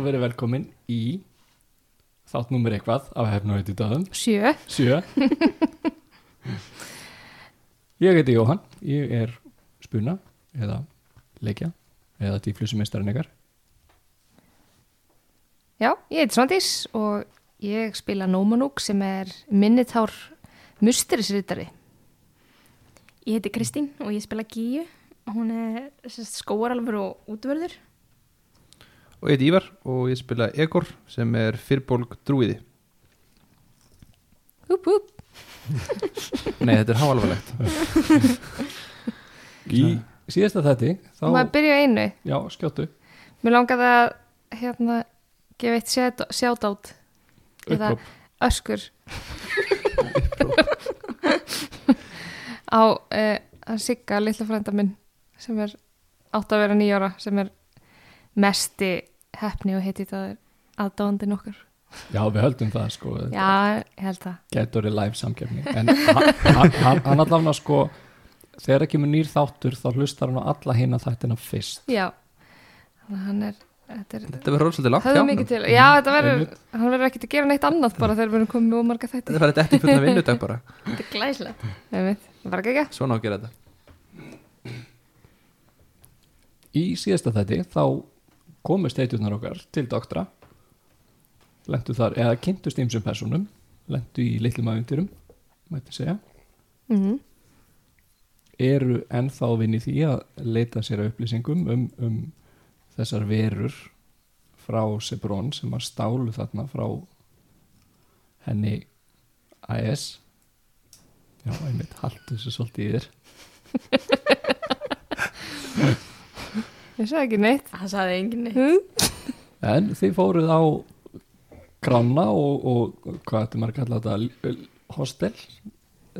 og være velkommen i þátt nummer eitthvað af hefnóið í döðum, Sjö. sjö. ég heiti Jóhann, ég er spuna eða leikja eða tíflusumistarinn ykkar. Já, ég heiti Svandís og ég spila Nómanúk sem er minnitár musterisritari. Ég heiti Kristín og ég spila Gíu og hún er skóaralfur og útvörður. Og ég heiti Ívar og ég spila Egor sem er fyrrbólg drúiði. Húp, húp. Nei, þetta er háalvarlegt. Í síðasta þætti, þá, maður byrja einu. já, skjóttu, Mér langaði að hérna, gefa eitt shout- shoutout eða öskur á uh, að Sigga, litla frænda minn sem er átt að vera nýjára sem er mesti hefni og heiti það aðdáðandinn okkar. Já, við höldum það, sko, Já, ég held það. getur verið live samkefni. En hann, hann, hann, allavega, sko, þegar ekki með nýr þáttur, þá hlustar hann á alla hina þættina fyrst. Já, hann er, þetta er Þetta verður svolítið langt hjá. Já, þetta verður, hann verður ekkert að gera neitt annað bara þegar við erum komið með ómarga þætti. Þetta verður ekki fyrir vinnudag bara. Þetta er veit, það var ekki ekki. Svona á að gera þetta. Í síðasta þætti, þá komu steitjurnar okkar til doktora, lendu þar, eða kynntust ýmsum personum, lendu í litlum aðundurum, mætti segja, Mm eru ennþá í því að leita sér að upplýsingum um, um þessar verur frá Sebrón sem að stálu þarna frá henni AS já, einmitt, haltu þessu svolítið í þér Ég sagði ekki neitt. Það saði enginn neitt. Hm? en þið fóruð á grána og, og hvað þetta maður að kalla þetta hostel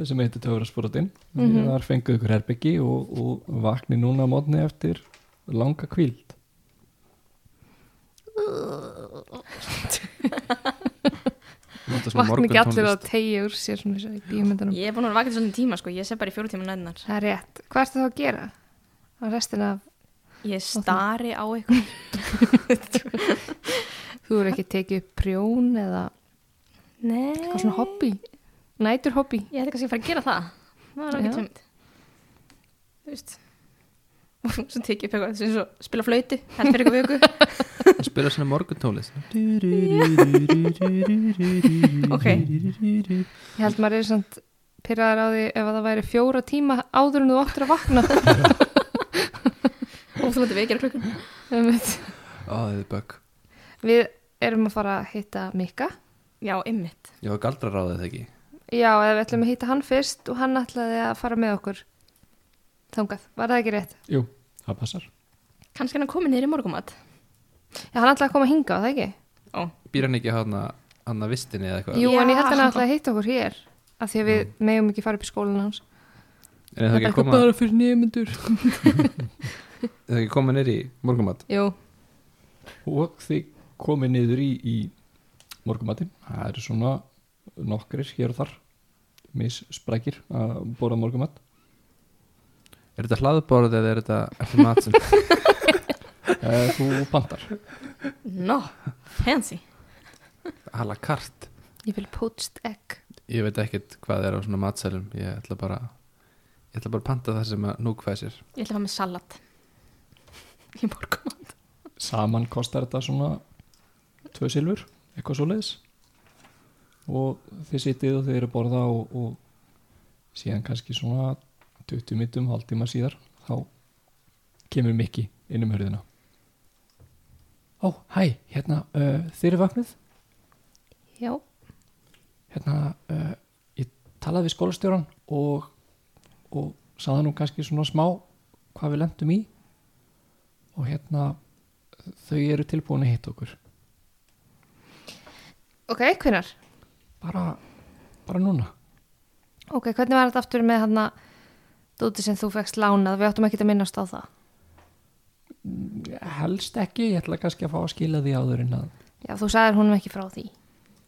sem heitir Töfrasportin mm Mhm. þar fenguð ykkur herbyggi og, og vakni núna á mótni eftir langa kvíld svona Vakna ekki allir að morguntónlist. tegja úr sér svona í bíumöndunum. Ég er búin að vera vakið svolítið tíma sko, ég sé bara í fjóru tíma næðnar. Það er rétt. Hvað ertu þá að gera? Á restina af, Ég stari á eitthvað. þú eru ekki tekið upp prjón eða Nei. eitthvað svona hobby? Nætur hobby? Ég ætti kannski að fara að gera það. Það var ekki tjómið. Þú veist. Og svo tekið upp eitthvað, sem spila flautu, held fyrir ykkur vöku. Og spila svona morguntónlist. Ok. Ég held maður er samt pyrraðar á því ef að það væri fjóra tíma áður en þú áttur að vakna. Óþúlandi vekir klukkan. Einmitt. Ó, það er bögg. Við erum að fara að hitta Mikka. Já, ymmit. Var galdra ráðið það ekki. Já, eða við ætlum að hitta hann fyrst og hann ætlaði að fara með okkur þangað. Var það ekki rétt? Jú, það passar Kannski hann komið niður í morgumat. Já, hann ætlaði að koma að hinga, var það ekki? Ó, Býr hann ekki hann að vistinni eða eitthvað? Jú, en ég held Já. hann ætlaði að hitta okkur hér af því að við megum ekki fara upp í skólan hans. Er það ekki að koma, bara fyrir nefnendur. er það ekki að koma nýr í morgumat? Jú, og þið komið niður í, í morgumatinn það eru svona nokkrir hér og þar missprækir að bóra morgumat Er þetta hlaðborð eða er þetta eftir mat sem Eh, þú pantar no, fancy. a la carte? ég vil poached egg. Ég veit ekkert hvað er á svona matsælum. Ég ætla bara, ég ætla bara að panta það sem að nú hvað sér. Ég ætla að fá með salat. Í morgumat. saman kostar þetta svona tvö silfur, eitthvað svo leiðis og þið sitið og þið eru borða og, og síðan kannski svona 20 minnum, hálftíma síðar þá kemur Mikki inn um hörðina Ó, hæ, hérna, uh, þið eru vaknið Já, hérna, uh, ég talaði við skólastjóran og, og sagði nú kannski svona smá hvað við lendum í og hérna þau eru tilbúin að hitta okkur Ok, hvinnar? bara, bara núna Ok, hvernig var þetta aftur með hann að dóti sem þú fegst lánað? Við áttum ekki að minnast á það. helst ekki, ég ætla kannski að fá að skila því áður en að Já, þú sagðir húnum ekki frá því.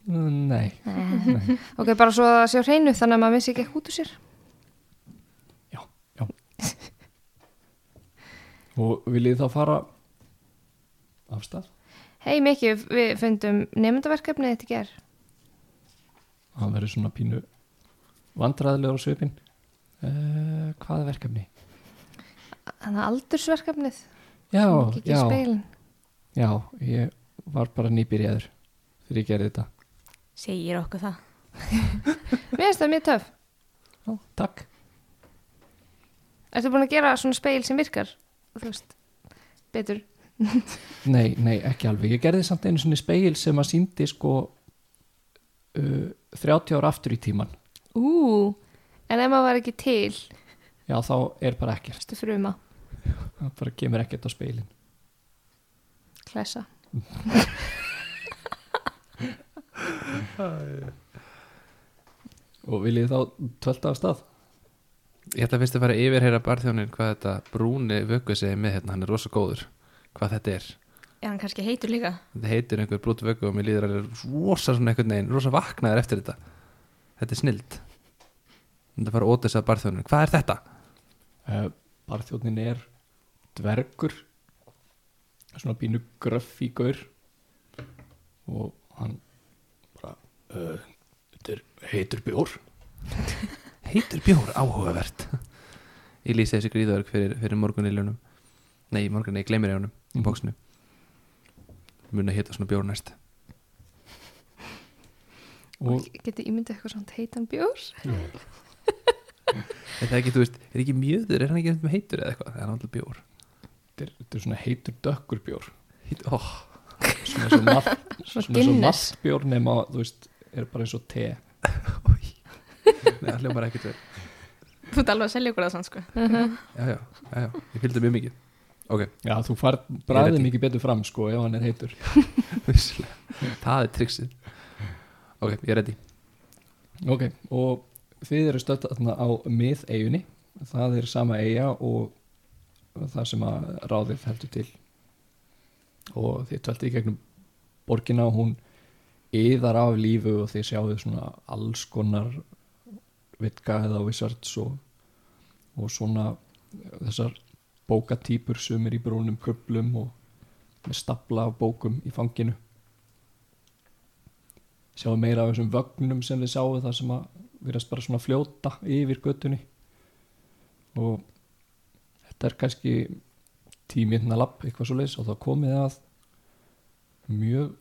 nei, Nei. ok, bara svo að það sé á hreinu þannig að maður vissi ekki ekki út úr sér. Og viljið þá fara af stað Hei Mikki, við fundum nefndaverkefni þetta ger. það verður svona pínu vandræðilega á svipin uh, hvað er verkefni? Þannig að aldursverkefnið, já, ekki í já, speilin. já, ég var bara nýbyrjaður þegar ég gerði þetta Segir okkur það. Mér finnst það mjög töf. já, takk Ertu búin að gera svona speil sem virkar? Þú veist, betur. Nei, nei, ekki alveg. Ég gerði samt einu svona speil sem að síndi sko uh, 30 ára aftur í tíman. Ú, en ef maður var ekki til, Já, þá er bara ekkert. ertu fruma, Það bara kemur ekkert á speilin. klessa. Og viljið þá tvölda af stað? Ég ætla fyrst að fara yfir heyra barþjónin hvað þetta brúni vöggu segir með hérna, hann er rosa góður hvað þetta er. Er hann kannski heitur líka? Þetta heitir einhver brúti vöggu og mér líður að það er rosa svona einhvern veginn, rosa vaknaður eftir þetta. Þetta er snild. Þetta fara ótis að barþjónin. Hvað er þetta? Uh, Barþjóðnin er dvergur, svona bínu gaur og hann bara, uh, þetta er heitur bjór. Heitur bjór áhugavert. Ég lýsi þessi gríðverk fyrir, fyrir morguniljónum. Nei, morgun, nei, gleymir ég honum í Mhm. bóksinu. Mun að hita svona bjór næst. Og Getur ímyndið eitthvað svona heitan bjór? Er það ekki, þú veist, er ekki mjöður, er hann ekki með heitur eða eitthvað? Það er náttúrulega bjór. þetta er, þetta er svona heitur dökkur bjór. Heit, oh, Svona og malt, Svona Guinness. maltbjór nema, þú veist, er bara eins og te. Nei, það hljómar ekkert vel. Þú ert alveg að selja okkur það sann, sko. Já, já, já, já, ég fylgdi mjög mikið. Ok, Já, þú Ég bræðið mikið betur fram, sko, ef hann er heitur. það er triksið. Ok, ég er ready. Ok, og þið eru stödd þarna á mið-eigunni. Það er sama eiga og það sem að ráðið heldur til. Og þið tvæltið í gegnum borgina og hún yðar af lífu og þið sjáðu svona alls konar vitka eða wizards og, og svona þessar bókatýpur sumir í brúnum köplum og með stapla af bókum í fanginu. Sjáum meira af þessum vögnum sem þið sjáu það sem að verðast bara svona fljóta yfir göttunni og þetta er kannski tímiðna lapp eitthvað svo leys og þá komið að mjög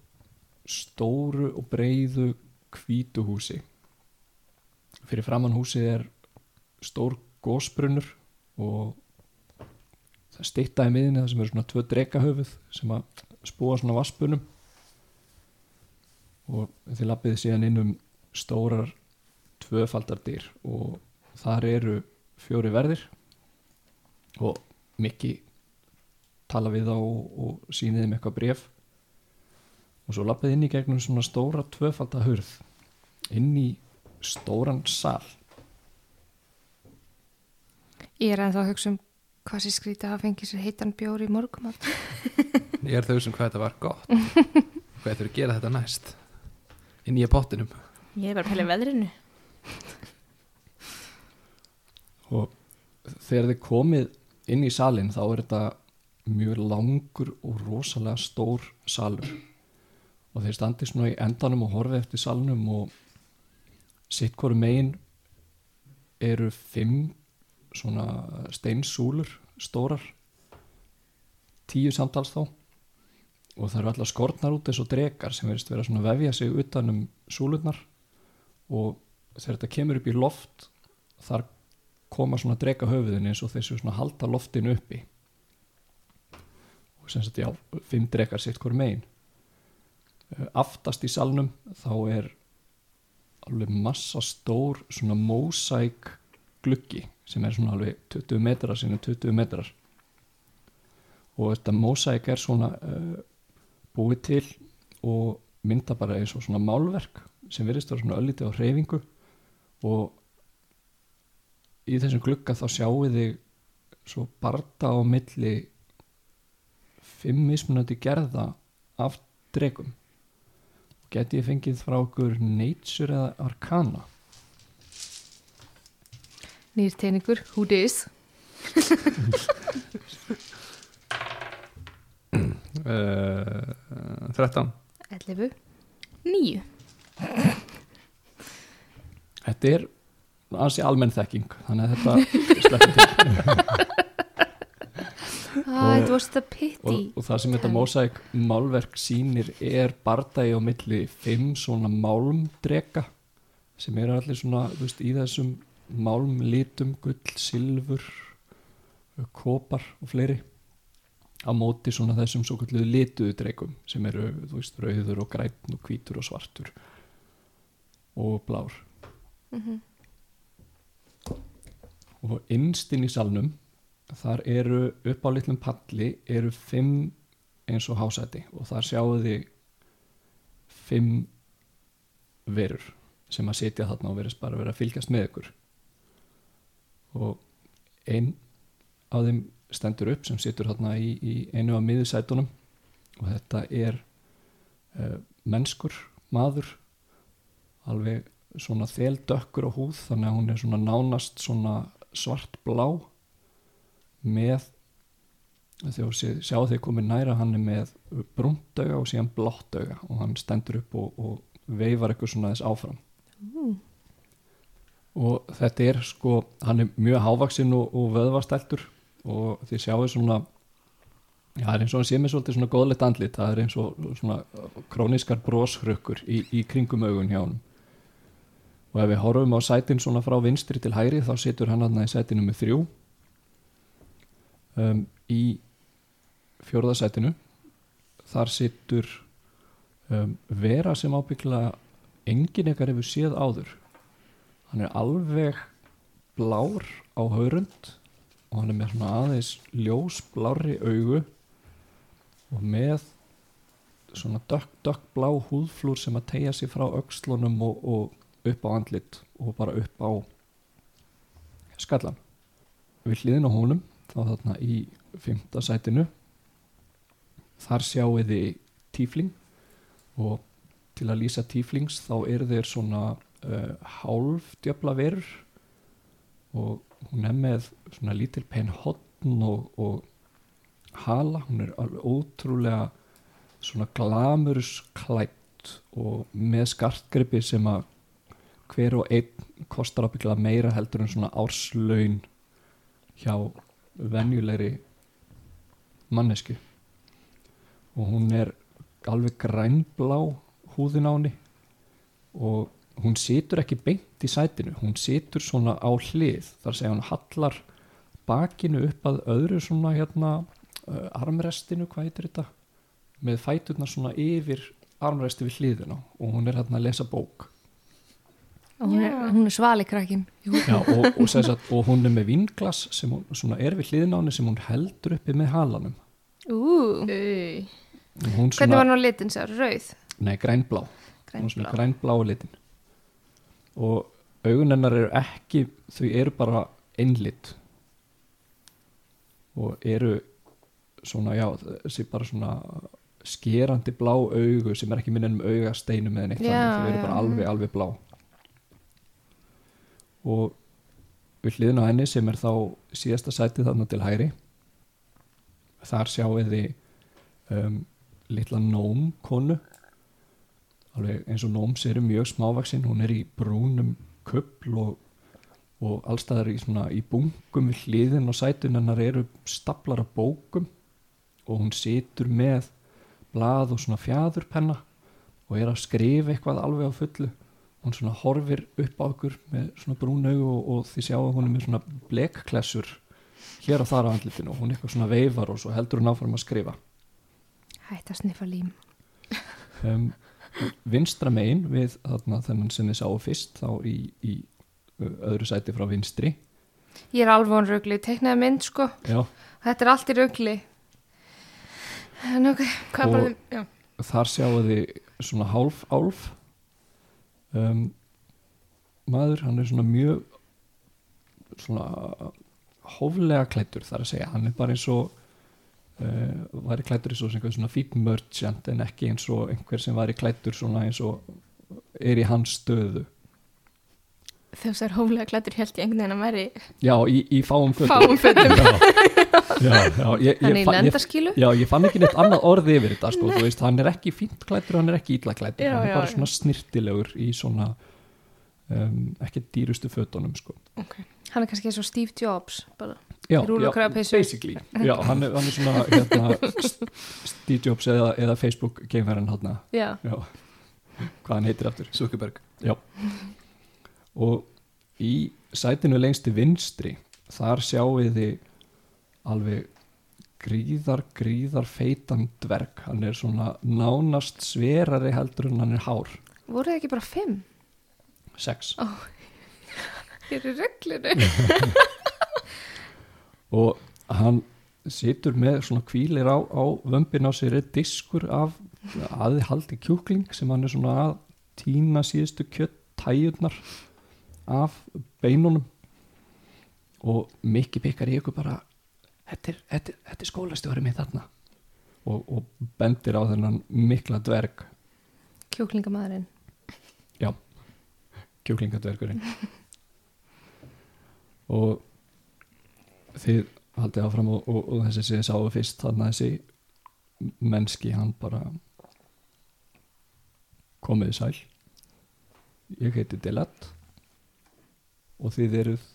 stóru og breiðu hvítu húsi fyrir framann húsið er stór gósbrunnur og það stýtta í miðinni það sem eru svona tvö drekahöfuð sem að spúa svona vasspunum og þið lappiði síðan inn um stórar tvöfaldardyr og þar eru fjóri verðir og Mikki tala við þá og, og sýnið þeim eitthvað bref og svo lappiði inn í gegnum svona stóra tvöfaldahurð inn í stóran sal Ég er ennþá að hugsa um hvað sér skrítið að hafa fengið sér heitan bjór í morgum Ég er þau sem hvað þetta var gott. Hvað þetta er að gera þetta næst? Inn í pottinum. Ég er bara að í veðrinu. og þegar þið komið inn í salin þá er þetta mjög langur og rosalega stór salur og þeir standi svona í endanum og horfi eftir salnum og sitt hvoru megin eru fimm svona steinsúlur stórar. Tíu samtals þá. Og það eru allar skortnar út eins og drekar sem verðist vera svona að vefja sig utan um súlurnar. Og þegar þetta kemur upp í loft þar koma svona dreka höfuðin eins og þessu svona halda loftinu uppi. Og sem sagt já, fimm drekar sitt hver megin. Eh, aftast í salnum þá er alveg massa stór svona mósæk gluggi sem er svona alveg 20 metrar sinni 20 metrar. Og þetta mósæk er svona uh, búið til og mynda bara eins og svona málverk sem virðist vera svona öllítið á hreyfingu. Og í þessum glugga þá sjáu þig svo barda á milli fimm mismunandi gerða af dregum geti ég fengið frá okkur Nature eða Arcana? Nýr teiningur, who dis? uh, 13 11 9 Þetta er ansi almenn þekking þannig að þetta sleppur til Ah, pity. og, og það sem þetta mósæk málverk sýnir er bardagi á milli fimm svona málmdrega sem eru allir svona veist, í þessum málmlitum gull, silfur kopar og fleiri á móti svona þessum svo kalluðu lituðu dregum sem eru þú veist, rauður og græn og hvítur og svartur og blár Mhm. og innst inn í salnum þar eru upp á litlum palli eru fimm eins og hásæti og þar sjáu þið fimm verur sem að sitja þarna og verðist bara vera að fylgjast með ykkur. Og einn af þeim stendur upp sem situr þarna í, í einu af miðusætunum og þetta er uh, mennskur maður alveg svona þeldökkur á húð þannig að hún er svona nánast svona svart blá með þegar sé, sjá þeir komið næra hann er með brúndauga og síðan bláttauga og hann stendur upp og, og veifar eitthvað svona þess áfram. Mm. og þetta er sko hann er mjög hávaksinn og, og vöðvastæltur og þið sjáu svona já, það er eins og hann sé með svolítið svona góðleitt andlit, það er eins og svona króniskar bróshrökkur í, í kringum augun hjá hann og ef við horfum á sætin svona frá vinstri til hægri þá situr hann aðna í sætinu með þrjú um, í fjórðasætinu þar situr um, vera sem ábyggla engin ekkar hefur séð áður. Hann er alveg blár á haurund og hann er með svona aðeins ljós blárri augu og með svona dökk, dökk húðflúr sem að tegja sig frá öxlunum og, og upp á andlit og bara upp á skallan við hliðin á honum þá þarna í fymta sætinu. Þar sjáu þið tífling og til að lýsa tíflings þá eru þeir svona uh, hálf djöfla verur og hún er með svona lítil pen hotn og, og hala, hún er alveg ótrúlega svona glamurus klætt og með skartgripi sem að hver og einn kostar ábygglega meira heldur en svona árslaun hjá venjulegri mannesku og hún er alveg grænblá húðin á henni og hún situr ekki beint í sætinu. Hún situr svona á hlið þar segja hún hallar bakinu upp að öðru svona hérna uh, armrestinu, hvað heitir þetta? Með fæturnar svona yfir armresti við hliðina og hún er hérna að lesa bók Og hún er, hún er svali krakkin. Já, og, og, sagt, og hún er með vinglas sem hún svona er við hliðina á henni sem hún heldur uppi með halanum. Ú, hún hvernig var nú litin sér? Rauð? Nei, grænblá. Hún svona Grænblá. grænblá litin. Og augun hennar eru ekki þau eru bara einlit og eru svona, já, þessi bara svona skerandi blá augu sem er ekki minn ennum augasteinum eða neitt þannig, þau eru bara alveg, alveg blá og við hliðin á henni sem er þá síðasta sætið þarna til hæri þar sjáu þið um, litla nóm konu alveg eins og nóms eru mjög smávaksinn hún er í brúnum kubl og, og allstaðar í, svona, í bungum við hliðin og sætun hennar eru staplar af bókum. Og hún situr með blað og svona fjæðurpenna og er að skrifa eitthvað alveg á fullu hún svona horfir upp á okkur með svona brún augu og, og þið sjáu að hún er með svona blekklessur hér og þar á andlitinu og hún eitthvað svona veifar og svo heldur hún áfram að skrifa Hætt að sniffa lím. um, vinstra megin við þarna þennan sem þið sáu fyrst þá í, í öðru sæti frá vinstri Ég er alveg án rugli, teiknaði mynd sko. já, Þetta er allt í rugli. En ok, Hvað bara? Já. þar sjáu þið svona hálf álf um, maður, hann er svona mjög svona hóflega klættur þar að segja, hann er bara eins og uh, væri klættur eins og svona fín merchant en ekki eins og einhver sem væri klættur svona eins og er í hans stöðu Er hóflega klættur held ég einhvern veginn að væri já, í, í fáum fötum. Fáum fötum. já, já, já, ég, Hann er ég, í ég, lendaskilu já, ég fann ekki neitt annað orði yfir þetta sko, þú veist, hann er ekki fínt klættur hann er ekki ítla klættur, Já, hann er já, bara já. svona snirtilegur í svona um, ekki dýrustu fötunum sko. Hann er kannski eins og Steve Jobs bara. já, og basically. Já, hann, er, hann er svona hérna, St- Steve Jobs eða, eða Facebook geimverðin hann Já, já, hvað hann heitir aftur? Zuckerberg og í sætinu lengst til vinstri þar sjáu þið alveg gríðar, gríðar feitan dverg, hann er svona nánast sverari heldur en hann er hár. Voru þið ekki bara fimm? sex. Hér er reglinu og hann situr með svona kvílir á, á vömbin á sér er diskur af aðhaldi kjúkling sem hann er svona að tína síðustu kjött tæjurnar af beinunum. Og mikið byggar í ykkur bara þetta er, þetta, þetta er skólastjóri minn þarna. Og, og bendir á þennan mikla dverg. Kjúklingamæðurinn kjúklingadvergurinn. Og þið haldið áfram og, og, og þessi sem þið sáu fyrst þannig að þessi mennski hann bara komið sæl. Ég heiti Delat og þið eruð?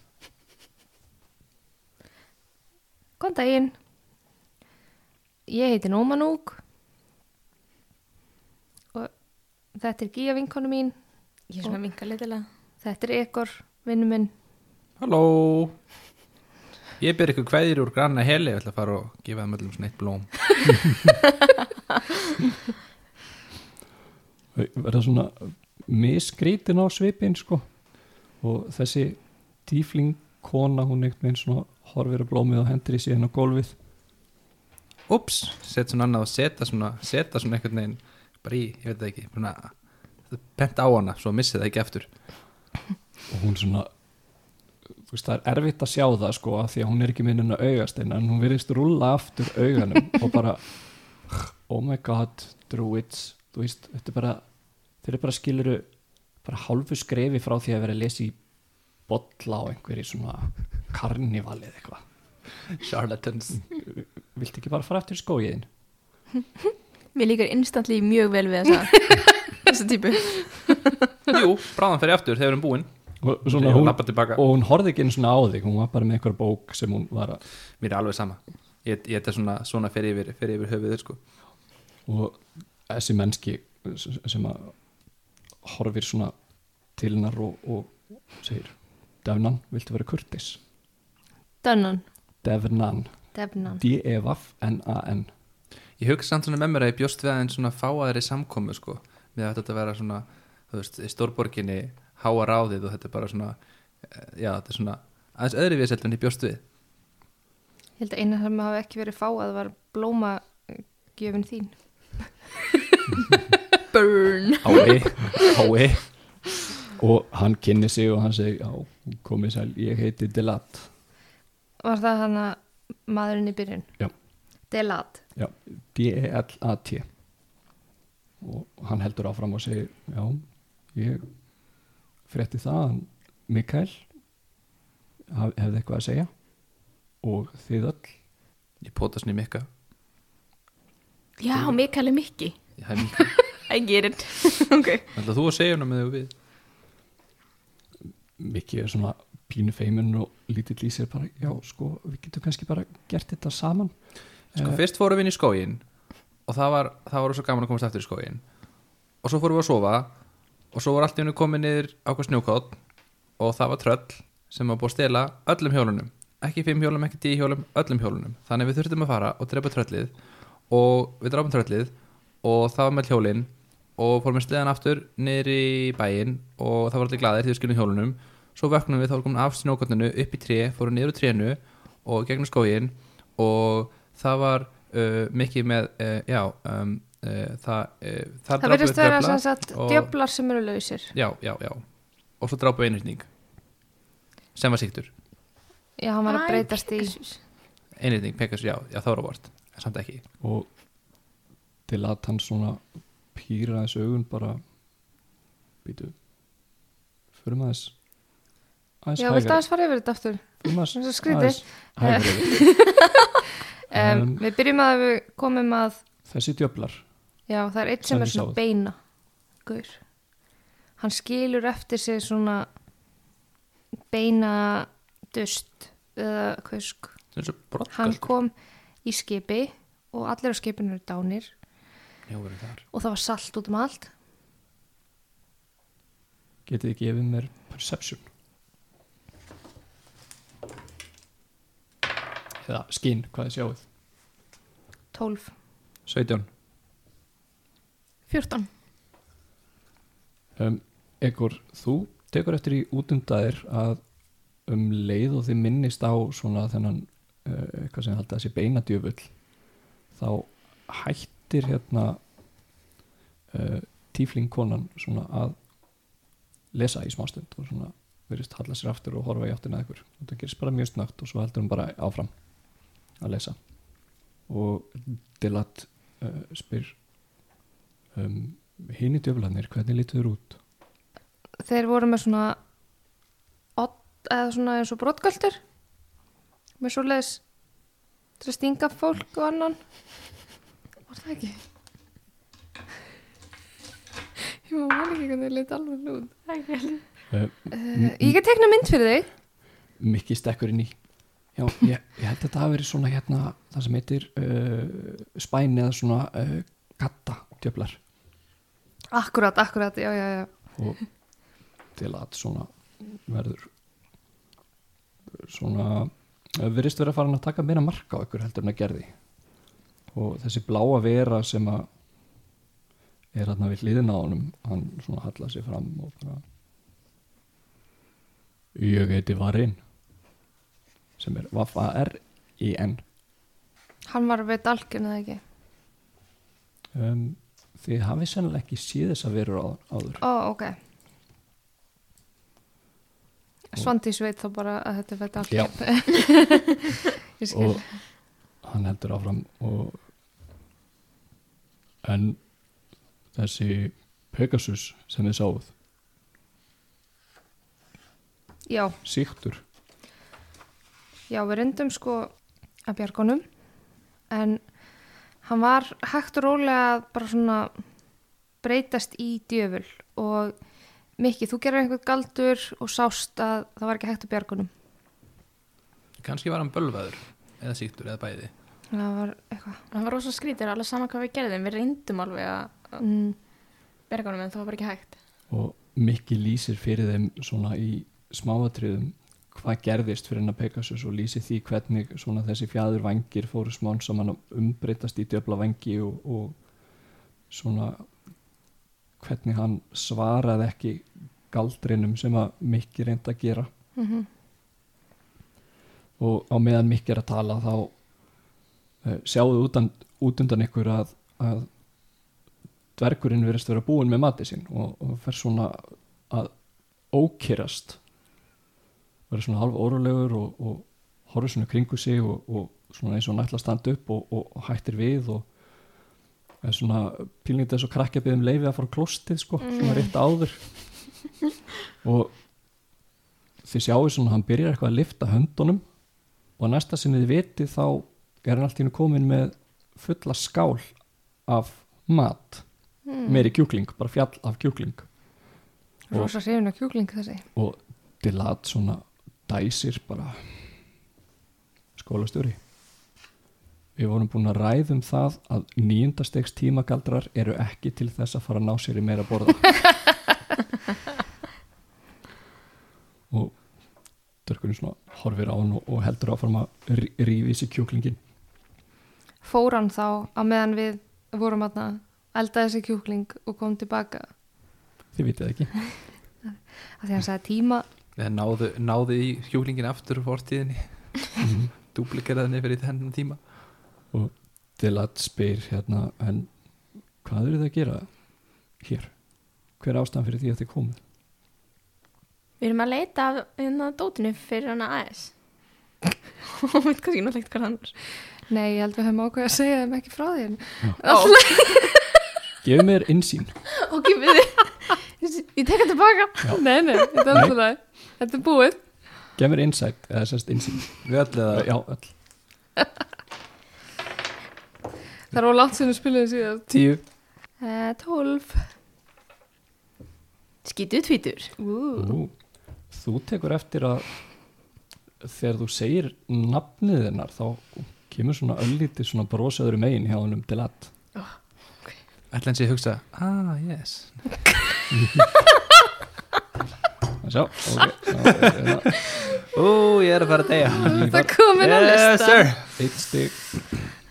Góðan daginn. Ég heiti Nómanúk og þetta er Gíja vinkonu mín. Ég er svona vinka litilega. þetta er Ekor, vinnu minn. Halló. Ég ber ykkur kveðir úr granna heli. Ég ætla að fara og gefa þeim öllum svona eitt blóm. Þau verða svona misgrítin á svipin sko og þessi tífling kona hún einhvern veginn svona horfir að blómið og hendur í síðan á gólfið. Ups, set svona annað og seta svona Seta svona einhvern veginn Bara í, ég veit það ekki svona, Pent á hana, svo missi það ekki eftir og hún svona þú veist það er erfitt að sjá það sko af því að hún er ekki minninn að augast en hún virðist rúlla aftur auganum og bara oh my god, druids þú veist, þetta er bara þeir eru bara skiluru bara hálfu skrefi frá því að vera að lesa í bolla á einhverju svona karnivalið eitthvað. Charlatans. Viltu ekki bara fara aftur í skóiðin Mér líkar instantly mjög vel við þessa, þessa típu. Jú, bráðan fer ég aftur þegar við erum búin. Og, svona, hún, og hún horfði ekki einu svona á þig hún var bara með einhver bók sem hún var að Mér er alveg sama. Ég, ég þetta svona, svona fer yfir, yfir höfuðið sko. og þessi mennski sem að horfir svona til hennar og, og segir Devnan, viltu vera kurtis? Devnan, Devnan. D-E-V-N-A-N. Ég hugsa samt svona með mér að ég bjóst við aðeins svona fáaðri samkomu sko með að þetta vera svona þú veist, í stórborginni háa ráðið og þetta er bara svona eh, já, þetta er svona aðeins öðru við ég bjóst við. Ég held að eina sem hafi ekki verið fáað var blóma gjöfin þín Burn. Hái, hái og hann kynni sig og hann segi já, komið sæl, ég heiti Delat Var það hann að maðurinn í byrjun? Já. Delat já, D-E-L-A-T og hann heldur áfram og segir já, ég frétti það að Mikael hefði eitthvað að segja og þið öll Ég svona í mikka Já, Mikael er Mikki. Það er mikka I get it. ok. Ætla þú að segja hana með þau við? Mikki er svona pínu feimin og lítill í sér bara, já, sko, við getum kannski bara gert þetta saman. Sko Eh, fyrst fórum við inn í skógin og það var, það var svo gaman að komast aftur í skógin og svo fórum við að sofa og svo var allt í hennu komið niður á hvað snjókott og það var tröll sem var búið að stela öllum hjólunum. Ekki fimm hjólum, ekki tíu hjólum, öllum hjólunum. Þannig við þurftum að fara og drepa tröllið og við drafum tröllið og það var með hjólin og fórum við sleðan aftur niður í bæinn og það var allir glaðir því við skilum hjólunum. Svo vöknum við þá komin af snjókottinu upp í tré, fórum niður úr trénu og gegnum skógin og það var uh, mikið með uh, já, um, uh, það, uh, það Það verðist vera djöfla sem sagt og- djöflar sem eru lausir. Já, já, já. Og svo drápu einhyrning sem var síktur Já, hann var að breytast í einhyrning, Pegasus, já, já það var á vort en samt ekki. Og til að hann svona pýra þessu augun bara býtu fyrir maður þess aðeins Já, viltu aðeins fara yfir þetta aftur? fyrir maður Svo skrítið. hægri yfir. Um, við byrjum að við komum að þessi djöflar Já, það er eitt sem Sem er svona beina Guður Hann skilur eftir sig svona beina dust eða er svo Hann kom í skipi og allir á skipinu eru dánir já, og það var salt út um allt. Getið þið gefið mér perception? Eða skinn, hvað þið sjáuð 12 17 14 um, Ekkur, þú tekur eftir í útundaðir að um leið og þið minnist á svona þennan uh, eitthvað sem haldið að sé beinadjöfull þá hættir hérna uh, tífling konan svona að lesa í smástund og svona verðist halla sér aftur og horfa í áttina að ykkur. Og það gerist bara mjög snögt og svo heldur hún bara áfram að lesa. Og Dilat uh, spyr um, hinn í djöflanir, hvernig lítur þér út? Þeir voru með svona eða svona eins og brottgöldur með svo leis til að stinga fólk og annan Var það ekki? Ég má vel ekki hvernig þið leit alveg út Uh, uh, Ég get tekna mynd fyrir þig. Mikki stekkur inn í. Já, ég, ég held að þetta hafi verið svona hérna það sem heitir uh, spæni eða svona uh, gatta djöflar. Akkurat, akkurat, já, já, já. Og til að svona verður svona virðist vera að fara að taka meira marka á ykkur heldur en að gerði og þessi bláa vera sem að er hérna við hliðina á honum hann svona hallar sig fram og bara ég heiti Varin sem er Vaff-A-R-I-N Hann var við dalkun eða ekki? Um, þið hafið sennilega ekki séð þess að verður áður. Ó, ok. Svandís veit þá bara að þetta er við dalkun Já. Ég skil. Og hann heldur áfram og en þessi Pegasus sem þið sáuð? Já, síktur Já, við reyndum sko að bjargunum en hann var hægt og rólega að bara svona breytast í djöful. Og Mikki, þú gerir einhvern galdur og sást að það var ekki hægt að bjargunum. kannski var hann bölvaður eða síktur eða bæði Það var eitthvað. Það var rosa skrítir, alveg sama hvað við gerðum. Við reyndum alveg að Mm, berga honum en það var bara ekki hægt. Og Mikki lýsir fyrir þeim svona í smáatriðum hvað gerðist fyrir hennar Pegasus og lýsir því hvernig svona þessi fjæður vangir fóru smán saman að umbreytast í djöfla vangi og, og svona hvernig hann svaraði ekki galdrinum sem að Mikki reyndi að gera. Mm og á meðan Mikki er að tala þá sjáðu út, út undan ykkur að, að dvergurinn verðist vera búin með mati sinn og, og fer svona að ókýrast verður svona halv órulegur og, og horfður svona kringu sig og, og svona eins og hann ætla að standa upp og, hættir við og er svona pílningið þess að krakkja byggðum leifi að fara klostið sko, svona rétt áður. Og þið sjáu svona að hann byrjar eitthvað að lifta höndunum og næsta sinni þið vitið þá er hann allt í hennu komin með fulla skál af mat mm. meiri kjúkling, bara fjall af kjúkling hrifin af kjúkling þessi. og Dilat svona dæsir bara skólastjóri við vorum búin að ræðum það að nýjundastegs tímagaldrar eru ekki til þess að fara að ná sér í meira borða og Dörkurinn svona horfir á hann og, heldur áfram að í sig kjúklingin Fór hann þá að meðan við vorum að elda þessi kjúkling og kom tilbaka. Þið vitið ekki. Að því hann sagði tíma. Eða náðu, náðu í hjúklingin aftur úr fortíðinni. Mhm. dúblikeraðinni fyrir þennan tíma. Dilat spyr hérna en hvað eru þið að gera hér? Hver er ástæðan fyrir því að þið komið Við erum að leita af hérna dótinu fyrir hana AS og veit kannski náttúrulega hvað hann er Nei, ég held við höfum ákveð að segja þeim ekki frá því en gefið mér insýn Ok, við Ég tek það tilbaka. Nei, nei, þetta er alltaf það Þetta er búið. Gefið mér insight eða sérst insýn Við öll eða? Já, öll. Það er á við spiluðum síðan. Tíu. Uh, Tólf. Skítu tvítur. Ú, þú tekur eftir að þegar þú segir nafnið hennar þá kemur svona öllítið svona brosaður megin hjá hennum til að Ætla hans ég að hugsa Ah, yes. Sjá, ok Ú, ég er að fara að deyja. Það komin á lista eitt stig.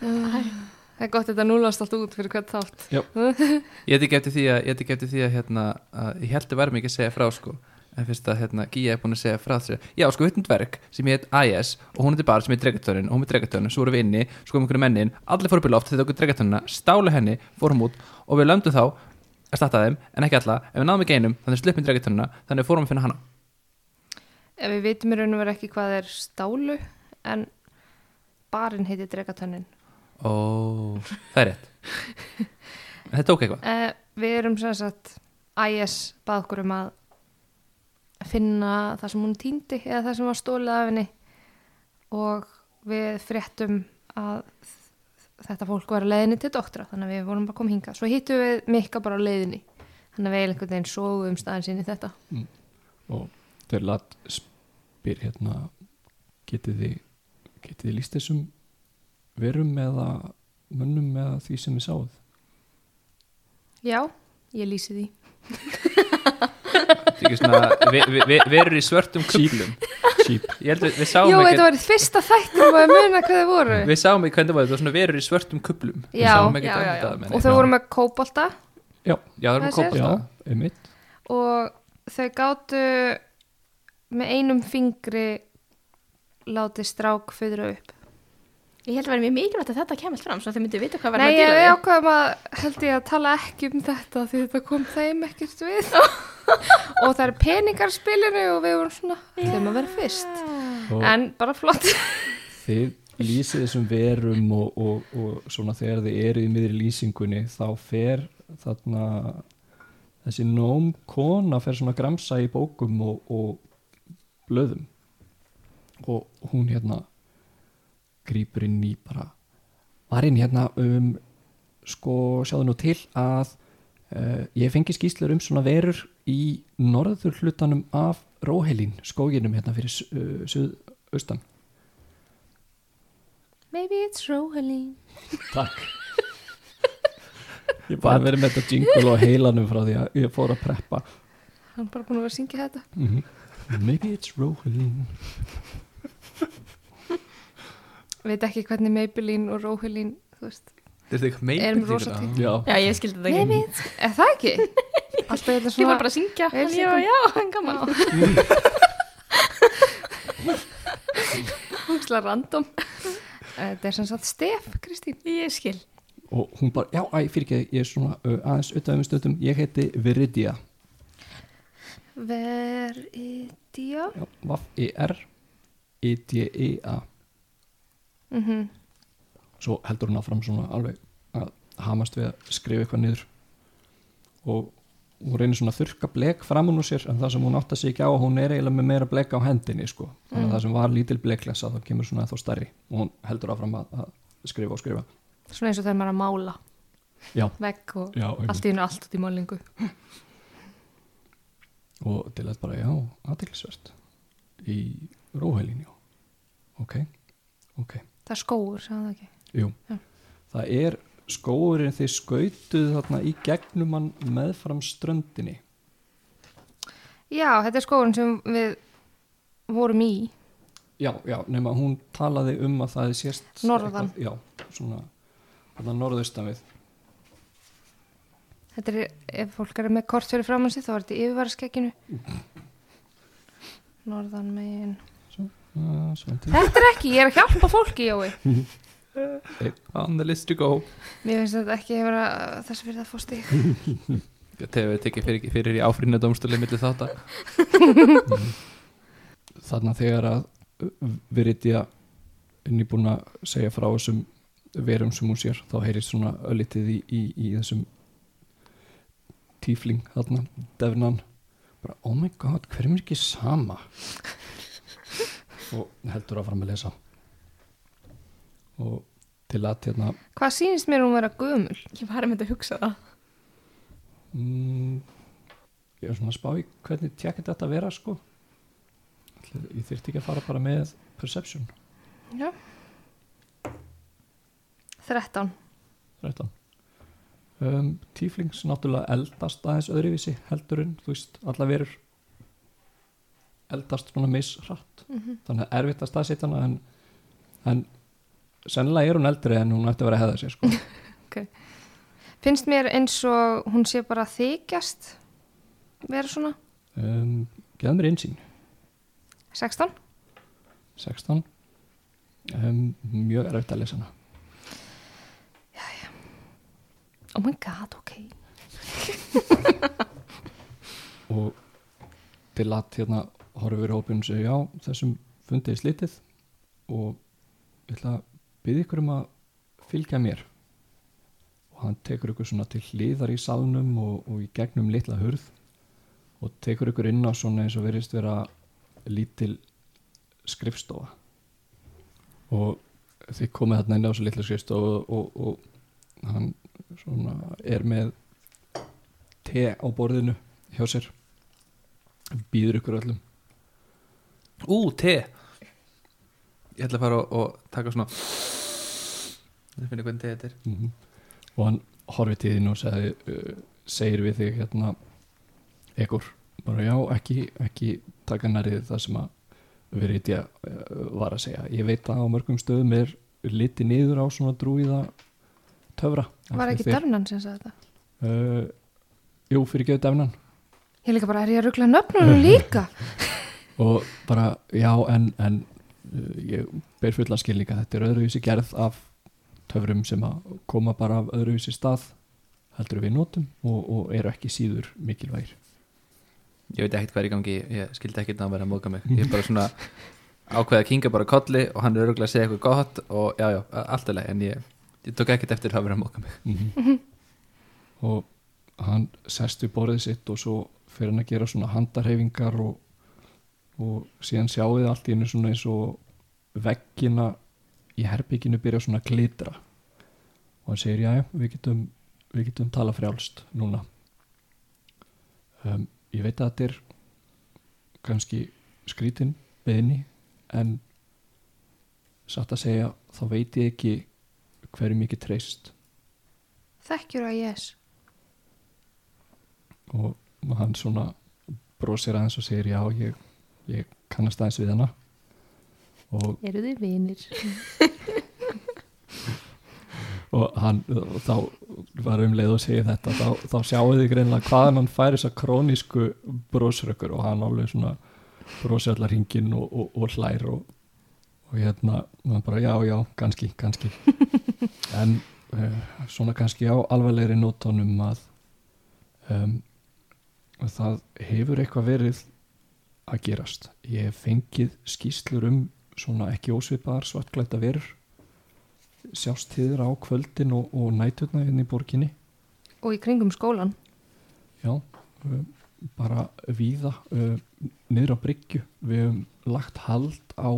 Það er gott að þetta núlast allt út fyrir hvert þátt. Ég tek eftir því að, að, hérna, að ég held að verðum ekki að segja frá sko en fyrst að hérna, Gía er búin að segja frá þessu. Já, sko, hittum dverg sem heit AIS og hún er til bar sem heit Dregatörin og hún er Dregatörin, svo vorum við inni, svo komum einhverju mennin allir fóru upp í loft, þetta okkur Dregatörina, stálu henni fórum út og við lömdum þá að starta þeim, en ekki alla, en við náðum ekki einum þannig sluppum Dregatörina, þannig við fórum að finna hana. Ef við vitum í raun og vera ekki hvað er stálu en barinn heiti Dregatönnin Ó, það er rétt finna það sem hún týndi eða það sem var stólið af henni. Og við fréttum að þetta fólk var að leiðinni til doktora þannig að við vorum bara að koma hingað. Svo hittum við Mikka bara á leiðinni. Þannig að við einhvern veginn sógum staðin sín í þetta. Og þegar lat spyr hérna getið þið getið þið líst þessum verum eða mönnum eða því sem þið sáð Já, ég lýsi því Svona, vi, vi, vi, við erum í svörtum kuplum Ég við, við ekki þetta var fyrsta þættum og að muna hvað þið voru. Við sáum ekki hvernig það var, þetta var svona verur í svörtum kuplum Við Já, já, já, þetta já. menn. Og ég. þau voru með kóbolta. Já, það Það var með já, einmitt. Og þau gátu með einum fingri látið strák fyrir upp. Ég held að vera mjög mikilvægt að þetta kemast fram svo að þau myndu vita hvað var Nei, að ég díla við við ákveðum að held ég að tala ekki um þetta því þetta kom þeim ekkert við og það er peningar í spilinu og við vorum svona, þeim að vera fyrst. Og en bara flott. Þið lýsið þessum verum og, og, og svona þegar þið eru í miðri lýsingunni þá fer þarna þessi nóm kona fer svona gramsa í bókum og, og blöðum. Og hún hérna grýpur inn í bara var inn hérna um sko sjáðu nú til að uh, ég fengi skýslur um svona verur í norður hlutanum af Róhelín skóginum hérna fyrir uh, suðaustan. Maybe it's Rohaline Takk. Ég bara verið með þetta jingle á heilanum frá því að ég fór að preppa. Hann bara búin að vera að syngja þetta. Mm Maybe it's Rohelín veit ekki hvernig Maybelline og Rohaline þú veist, er erum rosa tengt Já, Já, ég skildi þetta Maybe ekki it's, er það ekki? Alltaf þetta Ég var svona bara að syngja. en ég var, já, hann gaman húksla random. Þetta er sem sagt Stef, Kristín. Ég skil. Og hún bara, já, æ, fyrir ekki ég er svona uh, aðeins auðvitað um stundum. Ég heiti Viridia Veridia. Já, Vaff-I-R I-D-I-A mm svo heldur hún áfram svona alveg að hamast við að skrifa eitthvað niður. Og hún reynir svona að þurka blek framan úr sér en það sem hún átt að sig ekki á hún er eiginlega með meira blek á hendinni sko. þannig að það sem var lítil bleklesa þá kemur svona þá stærri og hún heldur áfram að, að skrifa og skrifa. Svona eins og þegar maður er að mála. Já, vegg og já, allt í hennu allt út í málingu. Og til að bara já, aðeinsvert í róhælin já. Ok, ok. Það er skóur, sagði það ekki? Jú, Já. það er skóurinn þið skautuð þarna í gegnum hann meðfram ströndinni? Já, þetta er skóurinn sem við vorum í. Já, já, nema hún talaði um að það er sérst Norðan. eitthvað- Já, svona þarna norðaustan við. Þetta er, ef fólk er með kort fyrir framann sig þá er þetta yfirvaraskekkinu Norðan megin uh, Sventi Þetta er ekki, ég er að hjálpa fólki, Jói On the list to go. Mér finnst þetta ekki vera þess að fyrir það fór stig. Þegar við tekið fyrir, fyrir í áfrýna dómstölu millir þátt að Þannig að þegar að Viridia er nýbúin að segja frá þessum verum sem hún sér þá heyrist svona öllitið í, í, í þessum tífling þarna, defnan bara oh my god, hverjum er ekki sama? Og heldur að fara með að lesa og til að hérna Hvað sýnist mér hún vera gömul? Ég var einmitt að hugsa það. Mm, ég er svona að spá í hvernig tjekkið þetta að vera sko. Ég þyrfti ekki að fara bara með perception. Já. 13 13 um, Tíflings náttúrulega eldast aðeins öðruvísi heldur en þú veist, alla verur eldast svona misrætt Mhm. þannig að erfitt að staðsetja hana en, en sennilega er hún eldri en hún ætti að vera að hefða sér sko. Finnst mér eins og hún sé bara þykjast vera svona? Um, Geðum mér einsýn 16 16 um, Mjög erfitt að lesa hana. Oh my god, ok. Og til að hérna horfur hópinu og segja já, þessum fundið er slitið og ég ætla að byggja ykkur um að fylgja mér. Og hann tekur ykkur svona til hliðar í salnum og, og í gegnum litla hurð og tekur ykkur inn á svona eins og verðist vera lítil skrifstofa. Og þið komið þarna inn á þessu litla skrifstofa og, og, og hann svona er með te á borðinu hjá sér. Býður ykkur öllum. Ú, te! Ég ætla að fara og, og taka svona Það finnir hvernig þetta er? Mm og hann horfið til þín og segi, uh, segir við þig hérna ekkur, bara já, ekki, ekki taka nærið það sem að verið ég uh, var að segja. Ég veit að á mörgum stöðum er liti niður á svona drúiða töfra Var ekki Dernan sem sagði þetta? Uh, jú, fyrir gefið defnan Ég líka bara, er ég að ruggla nöfnunum líka? og bara, já, en, en uh, ég ber fulla skilninga þetta er öðruvísi gerð af töfrum sem að koma bara af öðruvísi stað heldur við notum og, og eru ekki síður mikilvægir. Ég veit ekkert hvað er í gangi, ég skildi ekkert að vera að móka mig. Ég er bara svona ákveða að kinga bara kolli og hann er örgulega að segja eitthvað gott og já, já, allt er leið en ég, ég tók ekkert eftir að vera að móka mig. Mhm. og hann sest við borðið sitt og svo fyrir hann að gera svona handarhefingar og, og síðan sjáu þið allt í einu svona eins og veggina í herbygginu byrja svona að glitra. Og hann segir já, við getum við getum tala frjálst núna. Um, ég veit að þetta er kannski skrítin beðni en satt að segja þá veit ég ekki hverju mikið treyst. Þekkjur að yes og hann svona brosir aðeins og segir já, ég, ég kannast aðeins við hana Eru þið vinir? og hann og þá var um leið og segja þetta þá, þá sjáu þið greinlega hvaðan hann fær þessa krónísku brosrökkur og hann alveg svona brosi allar hringin og, og, og hlær og, og hérna og hann bara já, já, kannski, kannski en uh, svona kannski á alvarlegri nótunum að um, að það hefur eitthvað verið að gerast ég hef fengið skýslur um svona ekki ósvipaðar svartklæta verur. Sjást þiður á kvöldin og, og næturna hérna í borginni. Og í kringum skólan já, um, bara víða um, niður á bryggju. Við hefum lagt hald á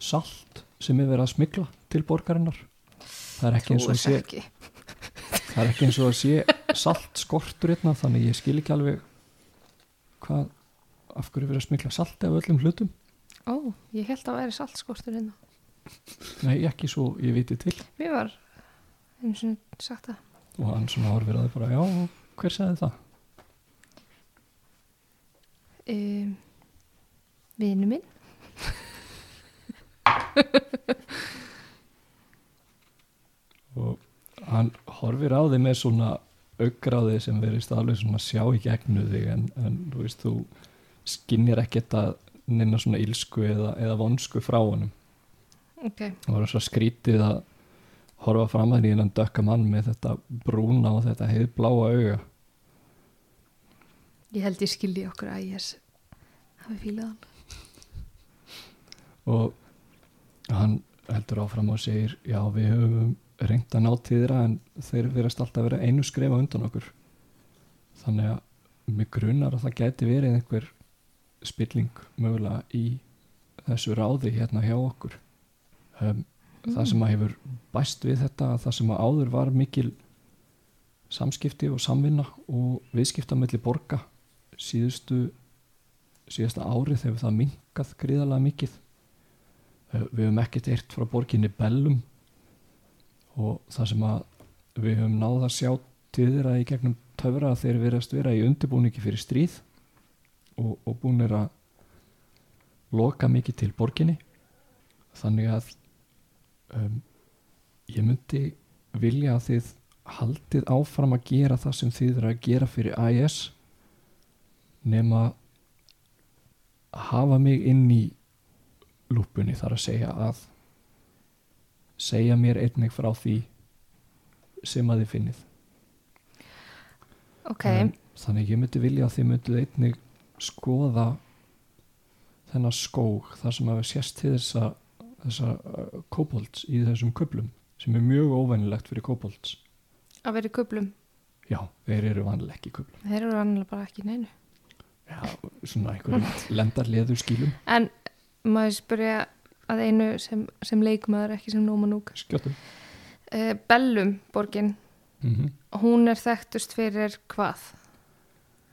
salt sem er verið að smigla til borgarinnar. Það er ekki eins og að sé ekki. það er ekki eins og að sé salt skortur hérna þannig ég skil ekki alveg hvað af hverju verið að smikla salti af öllum hlutum Ó, ég held að væri saltskortur hérna. Nei ekki svo ég viti til. Mér var eins og sagt það. Og hann svona horfir að það bara já, hver sagði það? Um, Vinu minn. Og hann horfir á þig með svona augráði sem verist alveg svona sjá í gegnu þig en, en þú veist þú skinnir ekkert að nynna svona ílsku eða, eða vonsku frá honum. Ok, það var svo skrítið að horfa fram að henni innan dökka mann með þetta brúna og þetta heiðbláa auga. Ég held ég skilji okkur að ég hafi fílað hann. Og hann heldur áfram og segir já við höfum reynt að ná tíðra en þeir verðast alltaf að vera einu skrefa undan okkur. Þannig að mig grunar að það gæti verið einhver spilling mögulega í þessu ráði hérna hjá okkur. Um, það sem að hefur bæst við þetta að það sem að áður var mikil samskipti og samvinna og viðskipta melli borga síðustu síðasta árið hefur það minkað gríðarlega mikið. Við höfum ekkert eirt frá borginni Bellum og það sem að við höfum náð að sjá til þeirra í gegnum töfra að þeir verðast vera í undirbúningi fyrir stríð og, og búin er að loka mikið til borginni. Þannig að um, ég myndi vilja að þið haldið áfram að gera það sem þið eru að gera fyrir IS nema að hafa mig inn í lúpunni þar að segja að segja mér einnig frá því sem að þið finnið. Ok, um, þannig ég myndi vilja að þið myndið einnig skoða þennan skóg þar sem við sést til þessa þessa uh, kobolds í þessum köplum sem er mjög óvænilegt fyrir kobolds. Að vera í kublum já, þeir eru vanlega ekki í köplum þeir eru annarlega bara ekki í neinu. Já, svona einhverjum lendarleður skýlum en maður spyrja að einu sem, sem leikmaður ekki sem nómanúk skjóttum uh, Bellum borgin. Mm hún er þekktust fyrir hvað?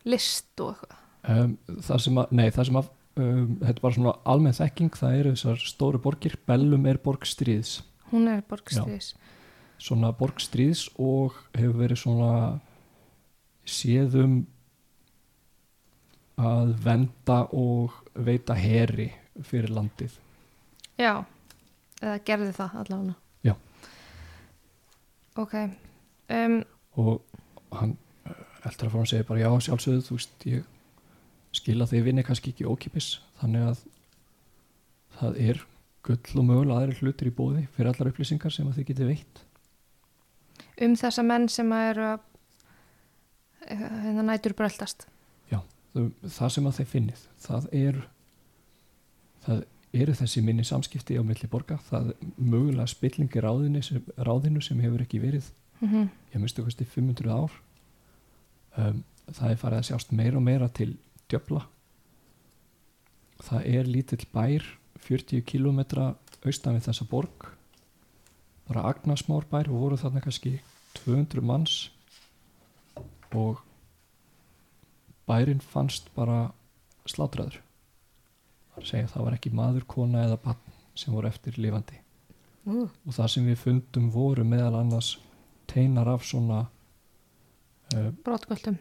List og eitthvað um, það sem að, nei, það sem að um, þetta er bara svona almenn þekking það eru þessar stóru borgir, Bellum er borg stríðs hún er borgstríðis svona borg stríðs og hefur verið svona séðum að venda og veita heri fyrir landið. Já, eða gerði það allavega. Já. ok um, og hann eh, heldur að fór hann segja bara já sjálfsögðu þú veist ég skil að þið vinni kannski ekki ókipis þannig að það er gull og mögulega aðri hlutir í bóði fyrir allar upplýsingar sem að þið getið veitt. Um þessa menn sem að eru að hérna nætur bröldast Þau- það sem að þið finnið það er það eru þessi minni samskipti á milli borga. Það mögulega spillingi ráðinu sem, ráðinu sem hefur ekki verið mm ég minnstu kannski 500 ár. Um, það er farið að sjást meira og meira til djöfla. Það er lítill bær 40 kilometra austan við þessa borg. Bara Agnasmár bær og voru þarna kannski 200 manns. Og bærin fannst bara slátraður. Það að segja það var ekki maður, kona eða bann sem voru eftir lifandi. Ú, og það sem við fundum voru meðal annars teinar af svona uh, brotkvöldum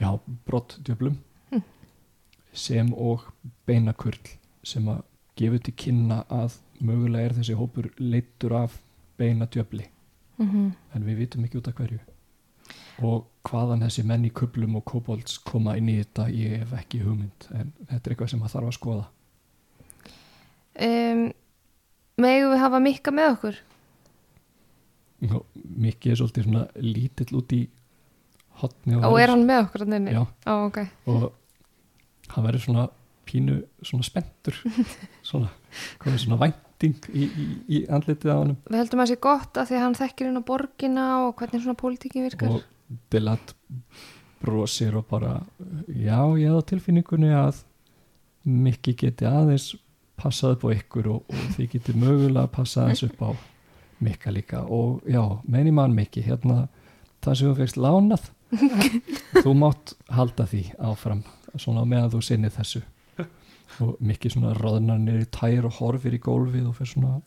já, brottdjöflum. Sem og beinakurl sem að gefa til kynna að mögulega er þessi hópur leittur af beinadjöfli mm en við vitum ekki út af hverju og hvaðan þessi menn í kublum og kobolds koma inn í þetta ég hef ekki hugmynd en þetta er eitthvað sem að þarf að skoða um, megum við hafa mikka með okkur og Mikki er svolítið svona lítill út í hotni og er hann með okkur? Já. Ó, ok. og hann verður svona pínu svona spenntur svona, komið svona vænting í, í, í andlitið á hann við heldum að það sé gott að því að hann þekkir inn á borgina og hvernig svona pólitíkin virkar. Og Delat brosir og bara já, ég hef á tilfinningunni að Mikki geti aðeins passað upp á ykkur og, og þið geti mögulega passað aðeins upp á Mikka líka. Og já, menn í mann Mikki hérna, það sem þú fegst lánað. Þú mátt halda því áfram svona meðan þú sinnið þessu. Og Mikki svona roðnar niður í tær og horfir í gólfið og fyrir svona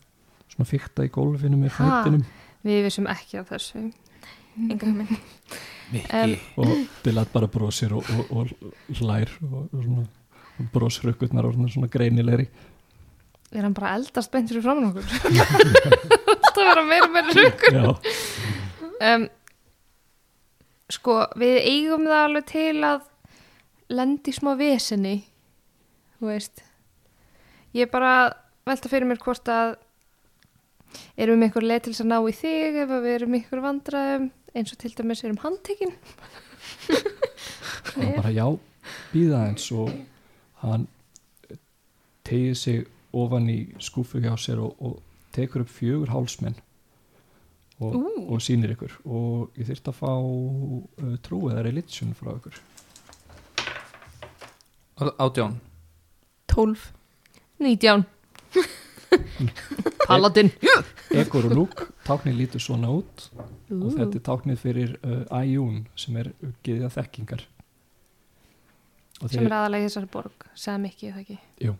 svona fykta í gólfinu með Ha? fætinum. Við vissum ekki af þessu. Enga hugmynd. Em, og Dilat bara brosir og, og, og hlær og, og svona brosrökkutnar og svona greinilegri. Er hann bara eldast beint fyrir framann okkur? Alltaf vera meira meira rökkur já, um, sko við eigum það alveg til að lendi smá vesenni þú veist. Ég er bara velta fyrir mér hvort að erum við einhver leið til þess að ná í þig ef við erum ykkur vandræðum eins og til dæmis erum handtekinn. Og hann bara já, býða eins og hann tegið sig ofan í skúfu hjá sér og, og tekur upp fjögur hálsmenn og, og sýnir ykkur. Og ég þyrft að fá uh, trú eða religion frá ykkur Átján. 12 19 Paladin. Ekor og Lúk, táknið lítur svona út. Og þetta er táknið fyrir uh, Æjún sem er geðja þekkingar. Og sem er aðalega í þessari borg sem ekki, það ekki?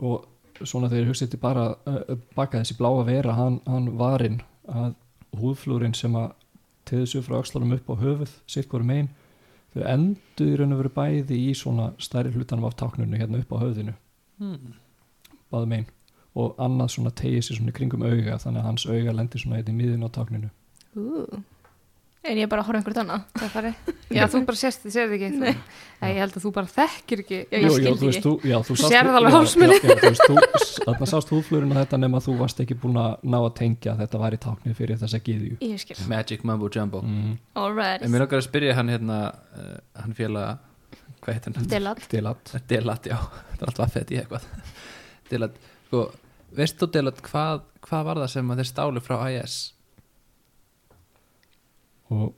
Og svona þegar hugsið til bara uh, baka þessi bláa vera hann, hann varinn að húðflúrin sem að teðu sér frá öxlarum upp á höfuð sitt hverju megin þau endur í raun og veru bæði í svona stærri hlutanum af táknunu hérna upp á höfðinu hmm. báðu megin og annað svona tegið sér svona í kringum auga þannig að hans auga lendir svona hérna í miðin á tákninu uh. En ég bara að horfa einhvern annað það fari já, þú bara sérst þið, sérð ekki Nei. Nei, ég held að þú bara þekkir ekki. Já, ég skildi ekki. þú, já, þú sást, Sérð alveg já, hálsmenið. já, já, þú veist, þú, þarna sást húðflurinn að þetta nema þú varst ekki búin að ná að tengja að þetta væri táknið fyrir þessa gyðju. Ég skil. Magic Mumbo Jumbo. Mm. Alright En mér langar að spyrja hann hérna uh, hann félaga, hvað heit hann? Delat. Delat. Delat, já, það er alltaf fett í eitthvað. Delat, sko veist þú Delat, hvað, hvað var það sem að þeir stálu frá IS? Og